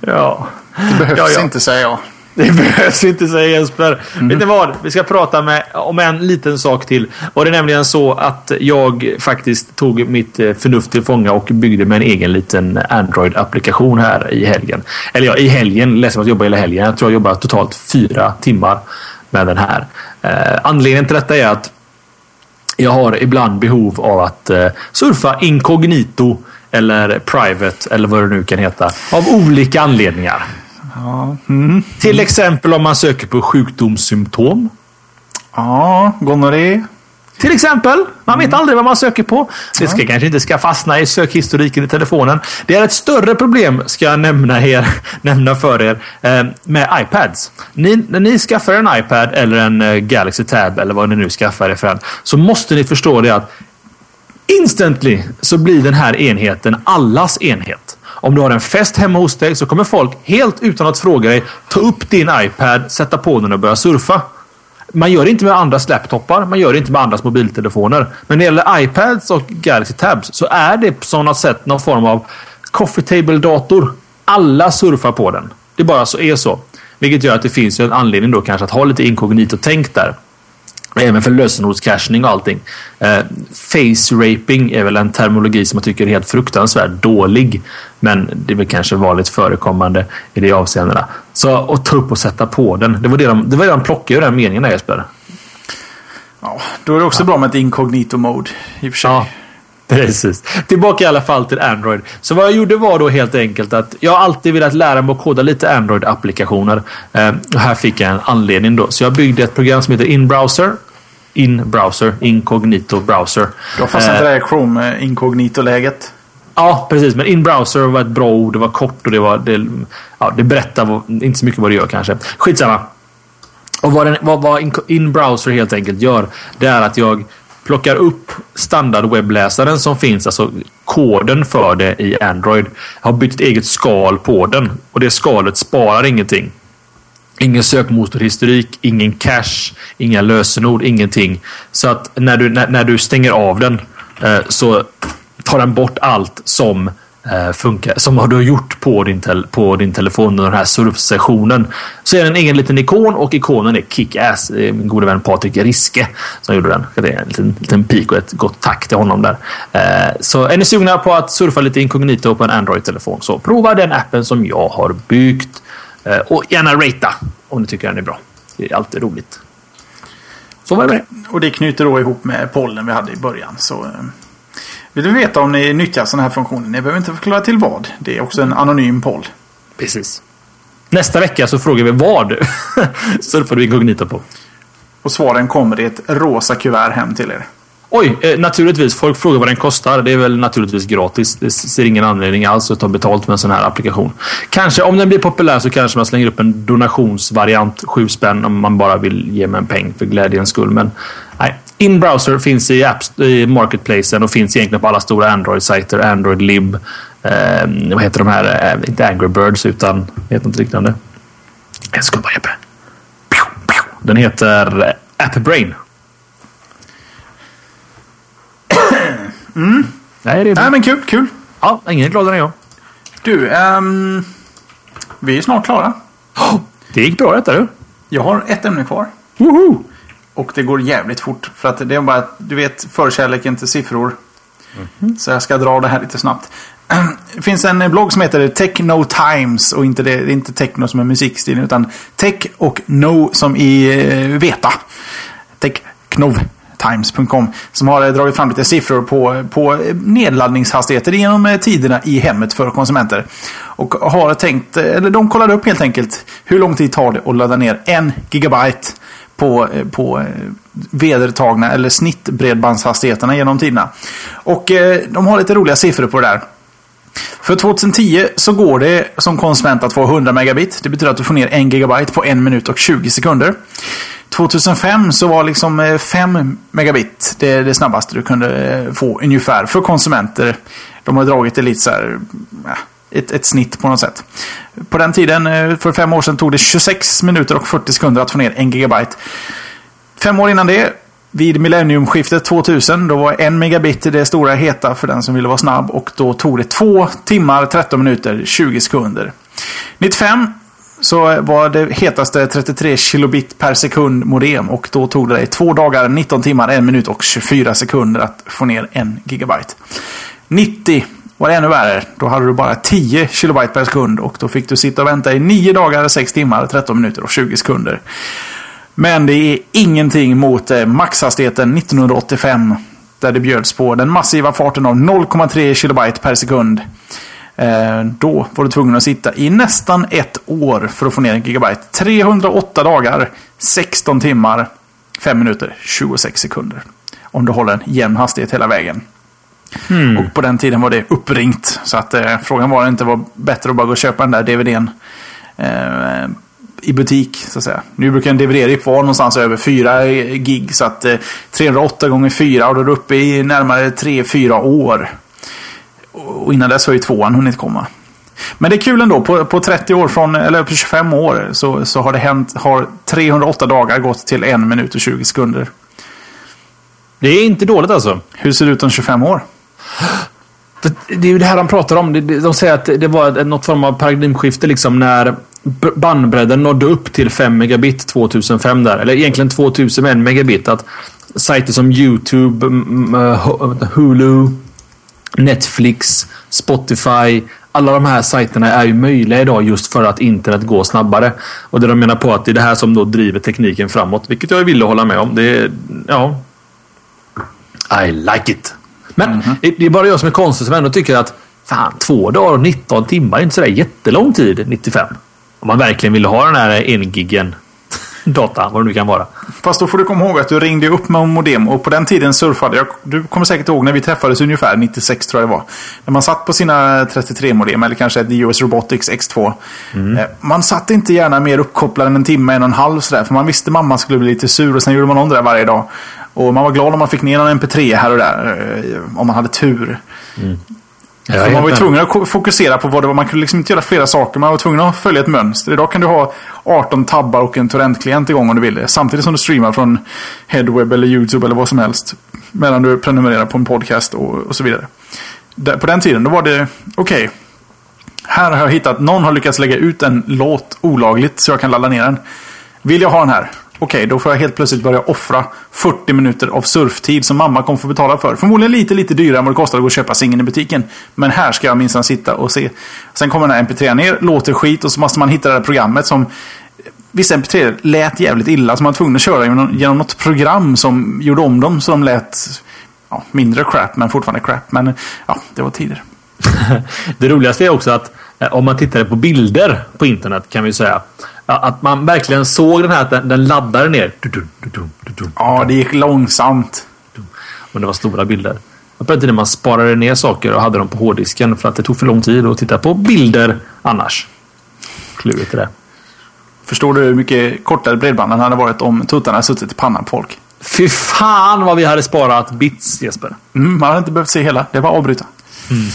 C: ja.
B: Det behövs
C: Ja, ja.
B: inte säger jag.
C: Det behövs inte säga Jesper. Vet ni vad? Vi ska prata med, om en liten sak till. Och det är nämligen så att jag faktiskt tog mitt eh, förnuft till fånga och byggde med en egen liten Android-applikation här i helgen. Eller ja, i helgen. Ledsen att jobba hela helgen. Jag tror jag jobbar totalt fyra timmar med den här. Eh, anledningen till detta är att jag har ibland behov av att eh, surfa inkognito eller private eller vad det nu kan heta. Av olika anledningar.
B: Ja, mm.
C: Till exempel om man söker på sjukdomssymptom.
B: ja gonorré.
C: Till exempel. Man vet aldrig vad man söker på. Det ska kanske inte ska fastna i sökhistoriken i telefonen. Det är ett större problem, ska jag nämna, er, [laughs] nämna för er, eh, med iPads. Ni, när ni skaffar en iPad eller en eh, Galaxy Tab eller vad ni nu skaffar er för en, så måste ni förstå det att instantly så blir den här enheten allas enhet. Om du har en fest hemma hos dig så kommer folk helt utan att fråga dig ta upp din iPad, sätta på den och börja surfa. Man gör det inte med andras laptopar, man gör det inte med andras mobiltelefoner. Men när det gäller iPads och Galaxy Tabs så är det på något sätt någon form av coffee table-dator. Alla surfar på den. Det bara så är så. Vilket gör att det finns en anledning då kanske att ha lite inkognito-tänk där. Även för lösenordscachning och allting. Eh, face raping är väl en terminologi som jag tycker är helt fruktansvärt dålig. Men det är väl kanske vanligt förekommande i de avseendena. Så att ta upp och sätta på den. Det var det de, det var det de plockade ur den meningen där Jesper.
B: Ja, då är det också bra med ett incognito mode. I och för sig.
C: Ja, precis. Tillbaka i alla fall till Android. Så vad jag gjorde var då helt enkelt att jag alltid velat lära mig att koda lite Android-applikationer. Eh, och här fick jag en anledning då. Så jag byggde ett program som heter InBrowser. In-browser, incognito browser.
B: Du har fastnat
C: Eh,
B: det här Chrome incognito-läget.
C: Ja, precis. Men in-browser var ett bra ord. Det var kort och det var... Det, ja, det berättar vad, inte så mycket vad det gör kanske. Skitsamma. Och vad, den, vad, vad in- in-browser helt enkelt gör, det är att jag plockar upp standardwebbläsaren som finns, alltså koden för det i Android. Jag har bytt ett eget skal på den och det skalet sparar ingenting. Ingen sökmotorhistorik, ingen cache, inga lösenord, ingenting. Så att när du, när, när du stänger av den eh, så tar den bort allt som eh, funkar, som du har gjort på din, på din telefon under den här surfsessionen. Så är det en egen liten ikon och ikonen är Kick-Ass. Min gode vän Patrik Riske som gjorde den. Det är en liten, liten pik och ett gott tack till honom där. Eh, så är ni sugna på att surfa lite inkognito på en Android-telefon så prova den appen som jag har byggt. Eh, och gärna ratea om ni tycker den är bra. Det är alltid roligt.
B: Så var det med Och det knyter då ihop med pollen vi hade i början. Så, vill du veta om ni nyttjar sådana här funktioner? Ni behöver inte förklara till vad. Det är också en anonym poll.
C: Precis. Nästa vecka så frågar vi vad surfar [laughs] du inkognito på.
B: Och svaren kommer i ett rosa kuvert hem till er.
C: Oj, eh, naturligtvis. Folk frågar vad den kostar. Det är väl naturligtvis gratis. Det ser ingen anledning alls att ta betalt med en sån här applikation. Kanske om den blir populär så kanske man slänger upp en donationsvariant. Sju spänn om man bara vill ge mig en peng för glädjens skull. Men nej. In-browser finns i, apps, i marketplacen och finns egentligen på alla stora Android-sajter. Android Lib. Eh, vad heter de här? Eh, inte Angry Birds utan heter något liknande. En bara Jeppe. Den heter AppBrain.
B: Mm. Nej, det är Nej, men kul, kul.
C: Ja, ingen är gladare än jag.
B: Du, um, vi är snart klara.
C: Oh, [gasps] det gick bra detta du.
B: Jag har ett ämne kvar.
C: Woho!
B: Och det går jävligt fort. För att det är bara, du vet, förkärleken till siffror. Mm. Så jag ska dra det här lite snabbt. [clears throat] Det finns en blogg som heter Techno Times. Och inte det, det är inte techno som är musikstilen. Utan tech och no som i uh, veta. Technov times.com som har dragit fram lite siffror på, på nedladdningshastigheter genom eh, tiderna i hemmet för konsumenter. Och har tänkt, eh, eller de kollade upp helt enkelt hur lång tid tar det att ladda ner en gigabyte på, på vedertagna eller snittbredbandshastigheterna genom tiderna. Och eh, de har lite roliga siffror på det där. För 2010 så går det som konsument att få 100 megabit. Det betyder att du får ner 1 gigabyte på 1 minut och 20 sekunder. 2005 så var liksom eh, 5 megabit det, det snabbaste du kunde eh, få ungefär för konsumenter. De har dragit det lite så här, ett, ett snitt på något sätt. På den tiden, eh, för fem år sedan, tog det 26 minuter och 40 sekunder att få ner 1 gigabyte. Fem år innan det, vid millenniumskiftet 2000, då var 1 megabit det stora heta för den som ville vara snabb. Och då tog det 2 timmar, 13 minuter, 20 sekunder. 95 så var det hetaste 33 kilobit per sekund modem och då tog det dig 2 dagar, 19 timmar, 1 minut och 24 sekunder att få ner 1 gigabyte. 90 var det ännu värre. Då hade du bara 10 kilobyte per sekund och då fick du sitta och vänta i 9 dagar, 6 timmar, 13 minuter och 20 sekunder. Men det är ingenting mot eh, maxhastigheten 1985 där det bjöds på den massiva farten av 0,3 kilobyte per sekund. Eh, då var du tvungen att sitta i nästan ett år för att få ner en gigabyte. 308 dagar, 16 timmar, 5 minuter, 26 sekunder. Om du håller en jämn hastighet hela vägen. Mm. Och på den tiden var det uppringt. Så att eh, frågan var inte var bättre att bara gå och köpa den där DVDn. Eh, i butik så att säga. Nu brukar en DVD vara någonstans över 4 gig. Så att eh, 308 gånger 4 och då är du uppe i närmare 3-4 år. Och innan dess har ju tvåan hunnit komma. Men det är kul ändå. På, på 30 år, från, eller på 25 år, så, så har det hänt, har 308 dagar gått till 1 minut och 20 sekunder.
C: Det är inte dåligt alltså.
B: Hur ser det ut om 25 år?
C: Det är ju det här han pratar om. De säger att det var något form av paradigmskifte liksom när bandbredden nådde upp till 5 megabit 2005 där. Eller egentligen 2001 megabit. Att sajter som YouTube, eh, eh, Hulu, Netflix, Spotify. Alla de här sajterna är ju möjliga idag just för att internet går snabbare. Och det de menar på att det är det här som då driver tekniken framåt. Vilket jag vill hålla med om. Det är, ja. I like it. Men mm -hmm. det är bara jag som är konstig som ändå tycker att fan, två dagar och 19 timmar är inte sådär jättelång tid 95. Om man verkligen vill ha den här en gigen data, vad det nu kan vara.
B: Fast då får du komma ihåg att du ringde upp med modem och på den tiden surfade jag. Du kommer säkert ihåg när vi träffades ungefär 96 tror jag det var. När man satt på sina 33 modem eller kanske ett US Robotics X2. Mm. Eh, man satt inte gärna mer uppkopplad än en timme, en och en halv sådär. För man visste mamma skulle bli lite sur och sen gjorde man om det där varje dag. Och man var glad om man fick ner en MP3 här och där. Eh, om man hade tur. Mm. För man var ju tvungen att fokusera på vad det var. Man kunde liksom inte göra flera saker. Man var tvungen att följa ett mönster. Idag kan du ha 18 tabbar och en torrentklient igång om du vill det. Samtidigt som du streamar från Headweb eller YouTube eller vad som helst. Medan du prenumererar på en podcast och, och så vidare. där, på den tiden då var det okej. Okay, här har jag hittat, någon har lyckats lägga ut en låt olagligt så jag kan ladda ner den. Vill jag ha den här? Okej, okay, då får jag helt plötsligt börja offra 40 minuter av surftid som mamma kommer få betala för. Förmodligen lite, lite dyrare än vad det kostar att gå och köpa singeln i butiken. Men här ska jag minsann sitta och se. Sen kommer den här MP3 ner, låter skit och så måste man hitta det här programmet som eh, Vissa MP3 lät jävligt illa så man var tvungen att köra genom, genom något program som gjorde om dem så de lät ja, mindre crap men fortfarande crap. Men eh, ja, det var tider. [laughs]
C: det roligaste är också att eh, om man tittar på bilder på internet kan vi säga. Att man verkligen såg den här att den, den laddade ner.
B: Ja, det gick långsamt.
C: Och det var stora bilder. På den tiden man sparade ner saker och hade dem på hårddisken för att det tog för lång tid att titta på bilder annars. Klurigt det.
B: Förstår du hur mycket kortare bredbanden hade varit om tuttarna suttit i pannan på folk?
C: Fy fan vad vi hade sparat bits Jesper.
B: Mm, man hade inte behövt se hela. Det var avbryta.
C: Mm.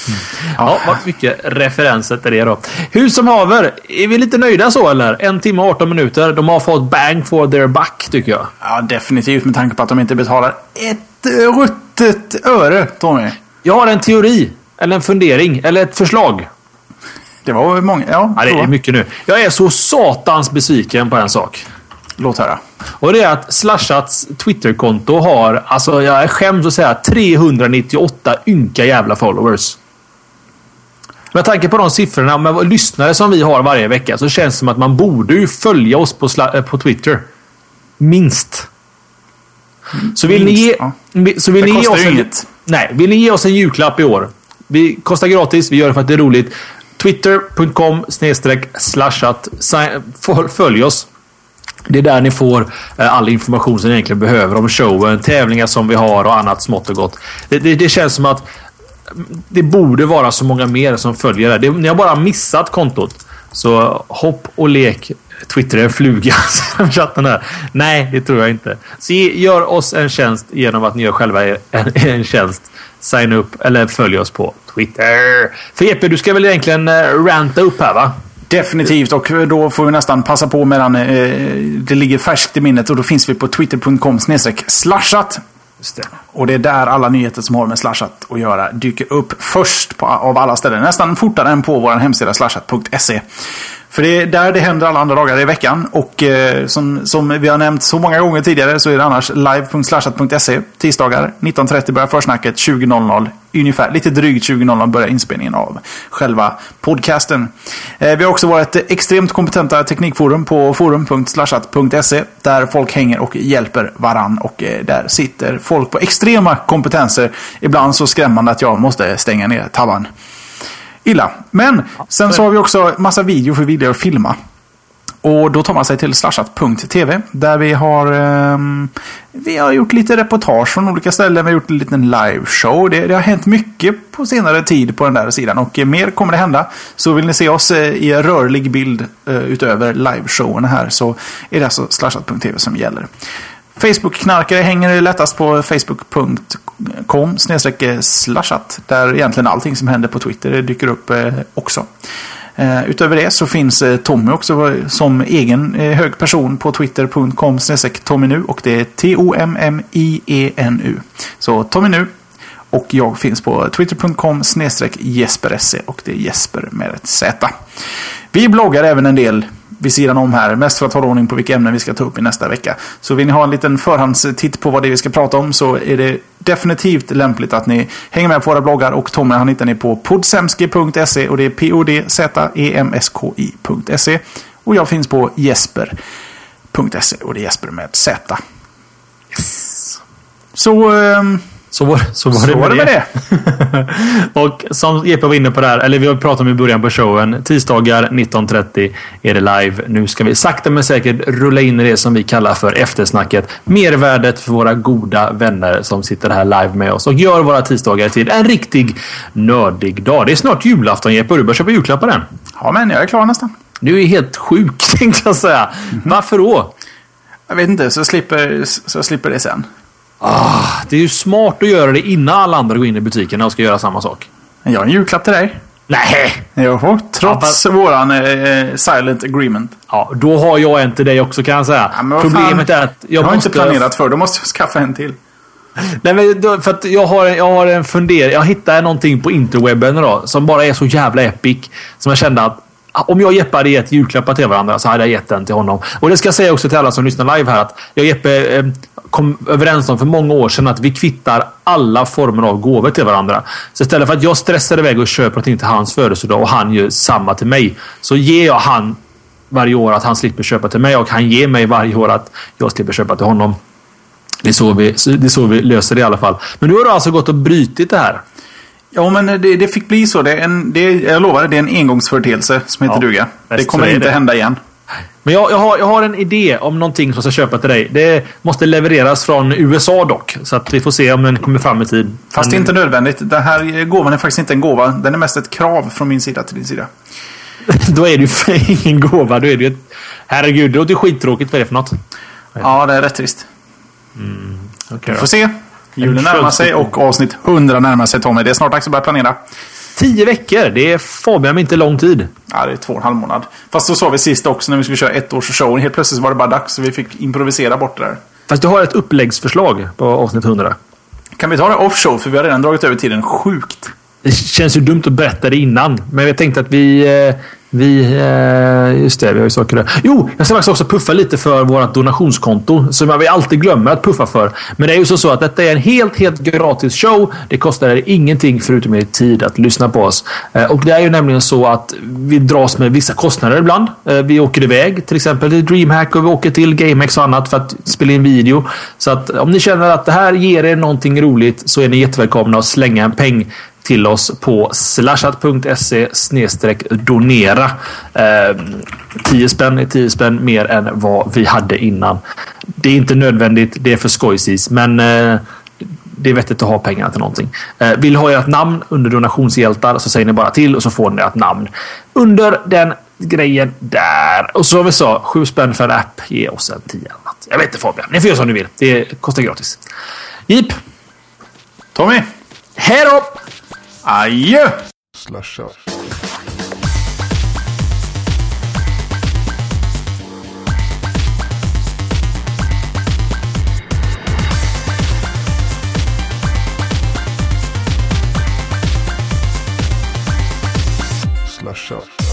C: Ja, vad mycket referenser till det då. Hur som haver, är vi lite nöjda så eller? En timme och 18 minuter. De har fått bang for their buck tycker jag.
B: Ja, definitivt med tanke på att de inte betalar ett ruttet öre, Tommy.
C: Jag har en teori. Eller en fundering. Eller ett förslag.
B: Det var många. Ja,
C: ja det är mycket nu. Jag är så satans besviken på en sak.
B: Låt höra.
C: Och det är att Slashats Twitterkonto har, alltså jag skäms att säga, 398 ynka jävla followers. Med tanke på de siffrorna med lyssnare som vi har varje vecka så känns det som att man borde ju följa oss på, eh, på Twitter. Minst. Så vill Minst, ni ge, ja. så vill det ni ge oss en, inget. Nej, vill ni ge oss en julklapp i år? Vi kostar gratis, vi gör det för att det är roligt. Twitter.com slashat. Följ oss. Det är där ni får eh, all information som ni egentligen behöver om showen, tävlingar som vi har och annat smått och gott. Det, det, det känns som att det borde vara så många mer som följer det. det ni har bara missat kontot. Så hopp och lek. Twitter är en fluga. [laughs] chatten här. Nej, det tror jag inte. Så gör oss en tjänst genom att ni gör själva en, en tjänst. Sign upp eller följ oss på Twitter. För Jeppe, du ska väl egentligen eh, ranta upp här va?
B: Definitivt och då får vi nästan passa på medan eh, det ligger färskt i minnet och då finns vi på twitter.com slashat. Och det är där alla nyheter som har med slashat att göra dyker upp först på, av alla ställen. Nästan fortare än på vår hemsida slashat.se. För det är där det händer alla andra dagar i veckan. Och eh, som, som vi har nämnt så många gånger tidigare så är det annars live.slashat.se. Tisdagar 19.30 börjar försnacket, 20.00 ungefär, lite drygt 20.00 börjar inspelningen av själva podcasten. Eh, vi har också varit extremt kompetenta teknikforum på forum.slashat.se där folk hänger och hjälper varann och eh, där sitter folk på extremt extrema kompetenser. Ibland så skrämmande att jag måste stänga ner tabban illa. Men sen så har vi också massa video för video att filma. Och då tar man sig till slashat.tv där vi har, eh, vi har gjort lite reportage från olika ställen. Vi har gjort en liten liveshow. Det, det har hänt mycket på senare tid på den där sidan och eh, mer kommer det hända. Så vill ni se oss eh, i rörlig bild eh, utöver liveshowen här så är det alltså slashat.tv som gäller. Facebook-knarkare hänger lättast på facebook.com eh, slashat. Där egentligen allting som händer på Twitter eh, dyker upp eh, också. Utöver det så finns Tommy också som egen hög person på twitter.com tomminu och det är T-O-M-M-I-E-N-U. Så Tommy nu och jag finns på twitter.com jesperse och det är Jesper med ett Z. Vi bloggar även en del vid sidan om här. Mest för att hålla ordning på vilka ämnen vi ska ta upp i nästa vecka. Så vill ni ha en liten förhandstitt på vad det är vi ska prata om så är det definitivt lämpligt att ni hänger med på våra bloggar. Och Tommy han hittar ni på podsemski.se och det är p-o-d-z-e-m-s-k-i.se. Och jag finns på jesper.se och det är Jesper med Z. Yes. Så...
C: Så var, så var, så det, med var det, med det. [laughs] och som Jeppe var inne på där, eller vi har pratat om i början på showen. Tisdagar 19.30 är det live. Nu ska vi sakta men säkert rulla in i det som vi kallar för eftersnacket. Mervärdet för våra goda vänner som sitter här live med oss och gör våra tisdagar till en riktig nördig dag. Det är snart julafton Jeppe du börjar köpa julklappar än.
B: Ja men jag är klar nästan.
C: Du är helt sjuk [laughs] tänkte jag säga. Mm -hmm. Varför då?
B: Jag vet inte, så slipper, så slipper det sen.
C: Ah, det är ju smart att göra det innan alla andra går in i butikerna och ska göra samma sak.
B: Jag har en julklapp till dig.
C: Nej!
B: Jo, trots ja, våran eh, silent agreement.
C: Ja, då har jag en till dig också kan jag säga. Ja, Problemet är att
B: jag, jag har måste... inte planerat för. Då måste jag skaffa en till.
C: Nej, men då, för att jag har, jag har en fundering. Jag hittade någonting på interwebben idag som bara är så jävla epic. Som jag kände att Ah, om jag och Jeppe hade gett julklappar till varandra så hade jag gett den till honom. Och det ska jag säga också till alla som lyssnar live här att jag och Jeppe eh, kom överens om för många år sedan att vi kvittar alla former av gåvor till varandra. Så istället för att jag stressar iväg och köper någonting till hans födelsedag och han gör samma till mig. Så ger jag han varje år att han slipper köpa till mig och han ger mig varje år att jag slipper köpa till honom. Det är så vi, det är så vi löser det i alla fall. Men nu har du alltså gått och brutit det här.
B: Ja, men det, det fick bli så. Det är en, det, jag lovar, det är en engångsföreteelse som heter
C: Ja,
B: duga. Det kommer inte
C: det.
B: hända igen.
C: Men jag, jag, har, jag har en idé om någonting som jag ska köpa till dig. Det måste levereras från USA dock. Så att vi får se om den kommer fram i tid.
B: Fast det är inte nödvändigt. Den här gåvan är faktiskt inte en gåva. Den är mest ett krav från min sida till din sida. [laughs]
C: Då är det ju för ingen gåva. Då är det ju ett... Herregud, det låter skittråkigt. Vad är det för något?
B: Ja, det är rätt trist.
C: Okej
B: Vi
C: då.
B: får se. Julen
C: En
B: närmar sig och avsnitt 100 närmar sig Tommy. Det är snart dags att börja planera.
C: Tio veckor. Det är Fabian inte lång tid.
B: Ja, det är två och en halv månad. Fast så sa vi sist också när vi skulle köra ett års show. Helt plötsligt var det bara dags så vi fick improvisera bort det där.
C: Fast du har ett uppläggsförslag på avsnitt 100.
B: Kan vi ta det off show? För vi har redan dragit över tiden sjukt.
C: Det känns ju dumt att berätta det innan. Men jag tänkte att vi... Vi... Eh, just det, vi har ju saker där. Jo, jag ska faktiskt också puffa lite för vårt donationskonto. Som jag alltid glömmer att puffa för. Men det är ju så att detta är en helt, helt gratis show. Det kostar er ingenting förutom er tid att lyssna på oss. Eh, och det är ju nämligen så att vi dras med vissa kostnader ibland. Eh, vi åker iväg till exempel till DreamHack och vi åker till GameX och annat för att spela in video. Så att om ni känner att det här ger er någonting roligt så är ni jättevälkomna att slänga en peng till oss på slashat.se donera. Eh, 10 spänn är 10 spänn mer än vad vi hade innan. Det är inte nödvändigt, det är för skojsis, men eh, det är vettigt att ha pengar till någonting. Eh, vill ha ert namn under donationshjältar så säger ni bara till och så får ni ert namn under den grejen där. Och så som vi sa, 7 spänn för en app ger oss en 10 annat. Jag vet inte Fabian, ni får göra som ni vill. Det kostar gratis. Jeep,
B: Tommy!
C: hej då!
B: Adjö!
A: Slasha. Slasha.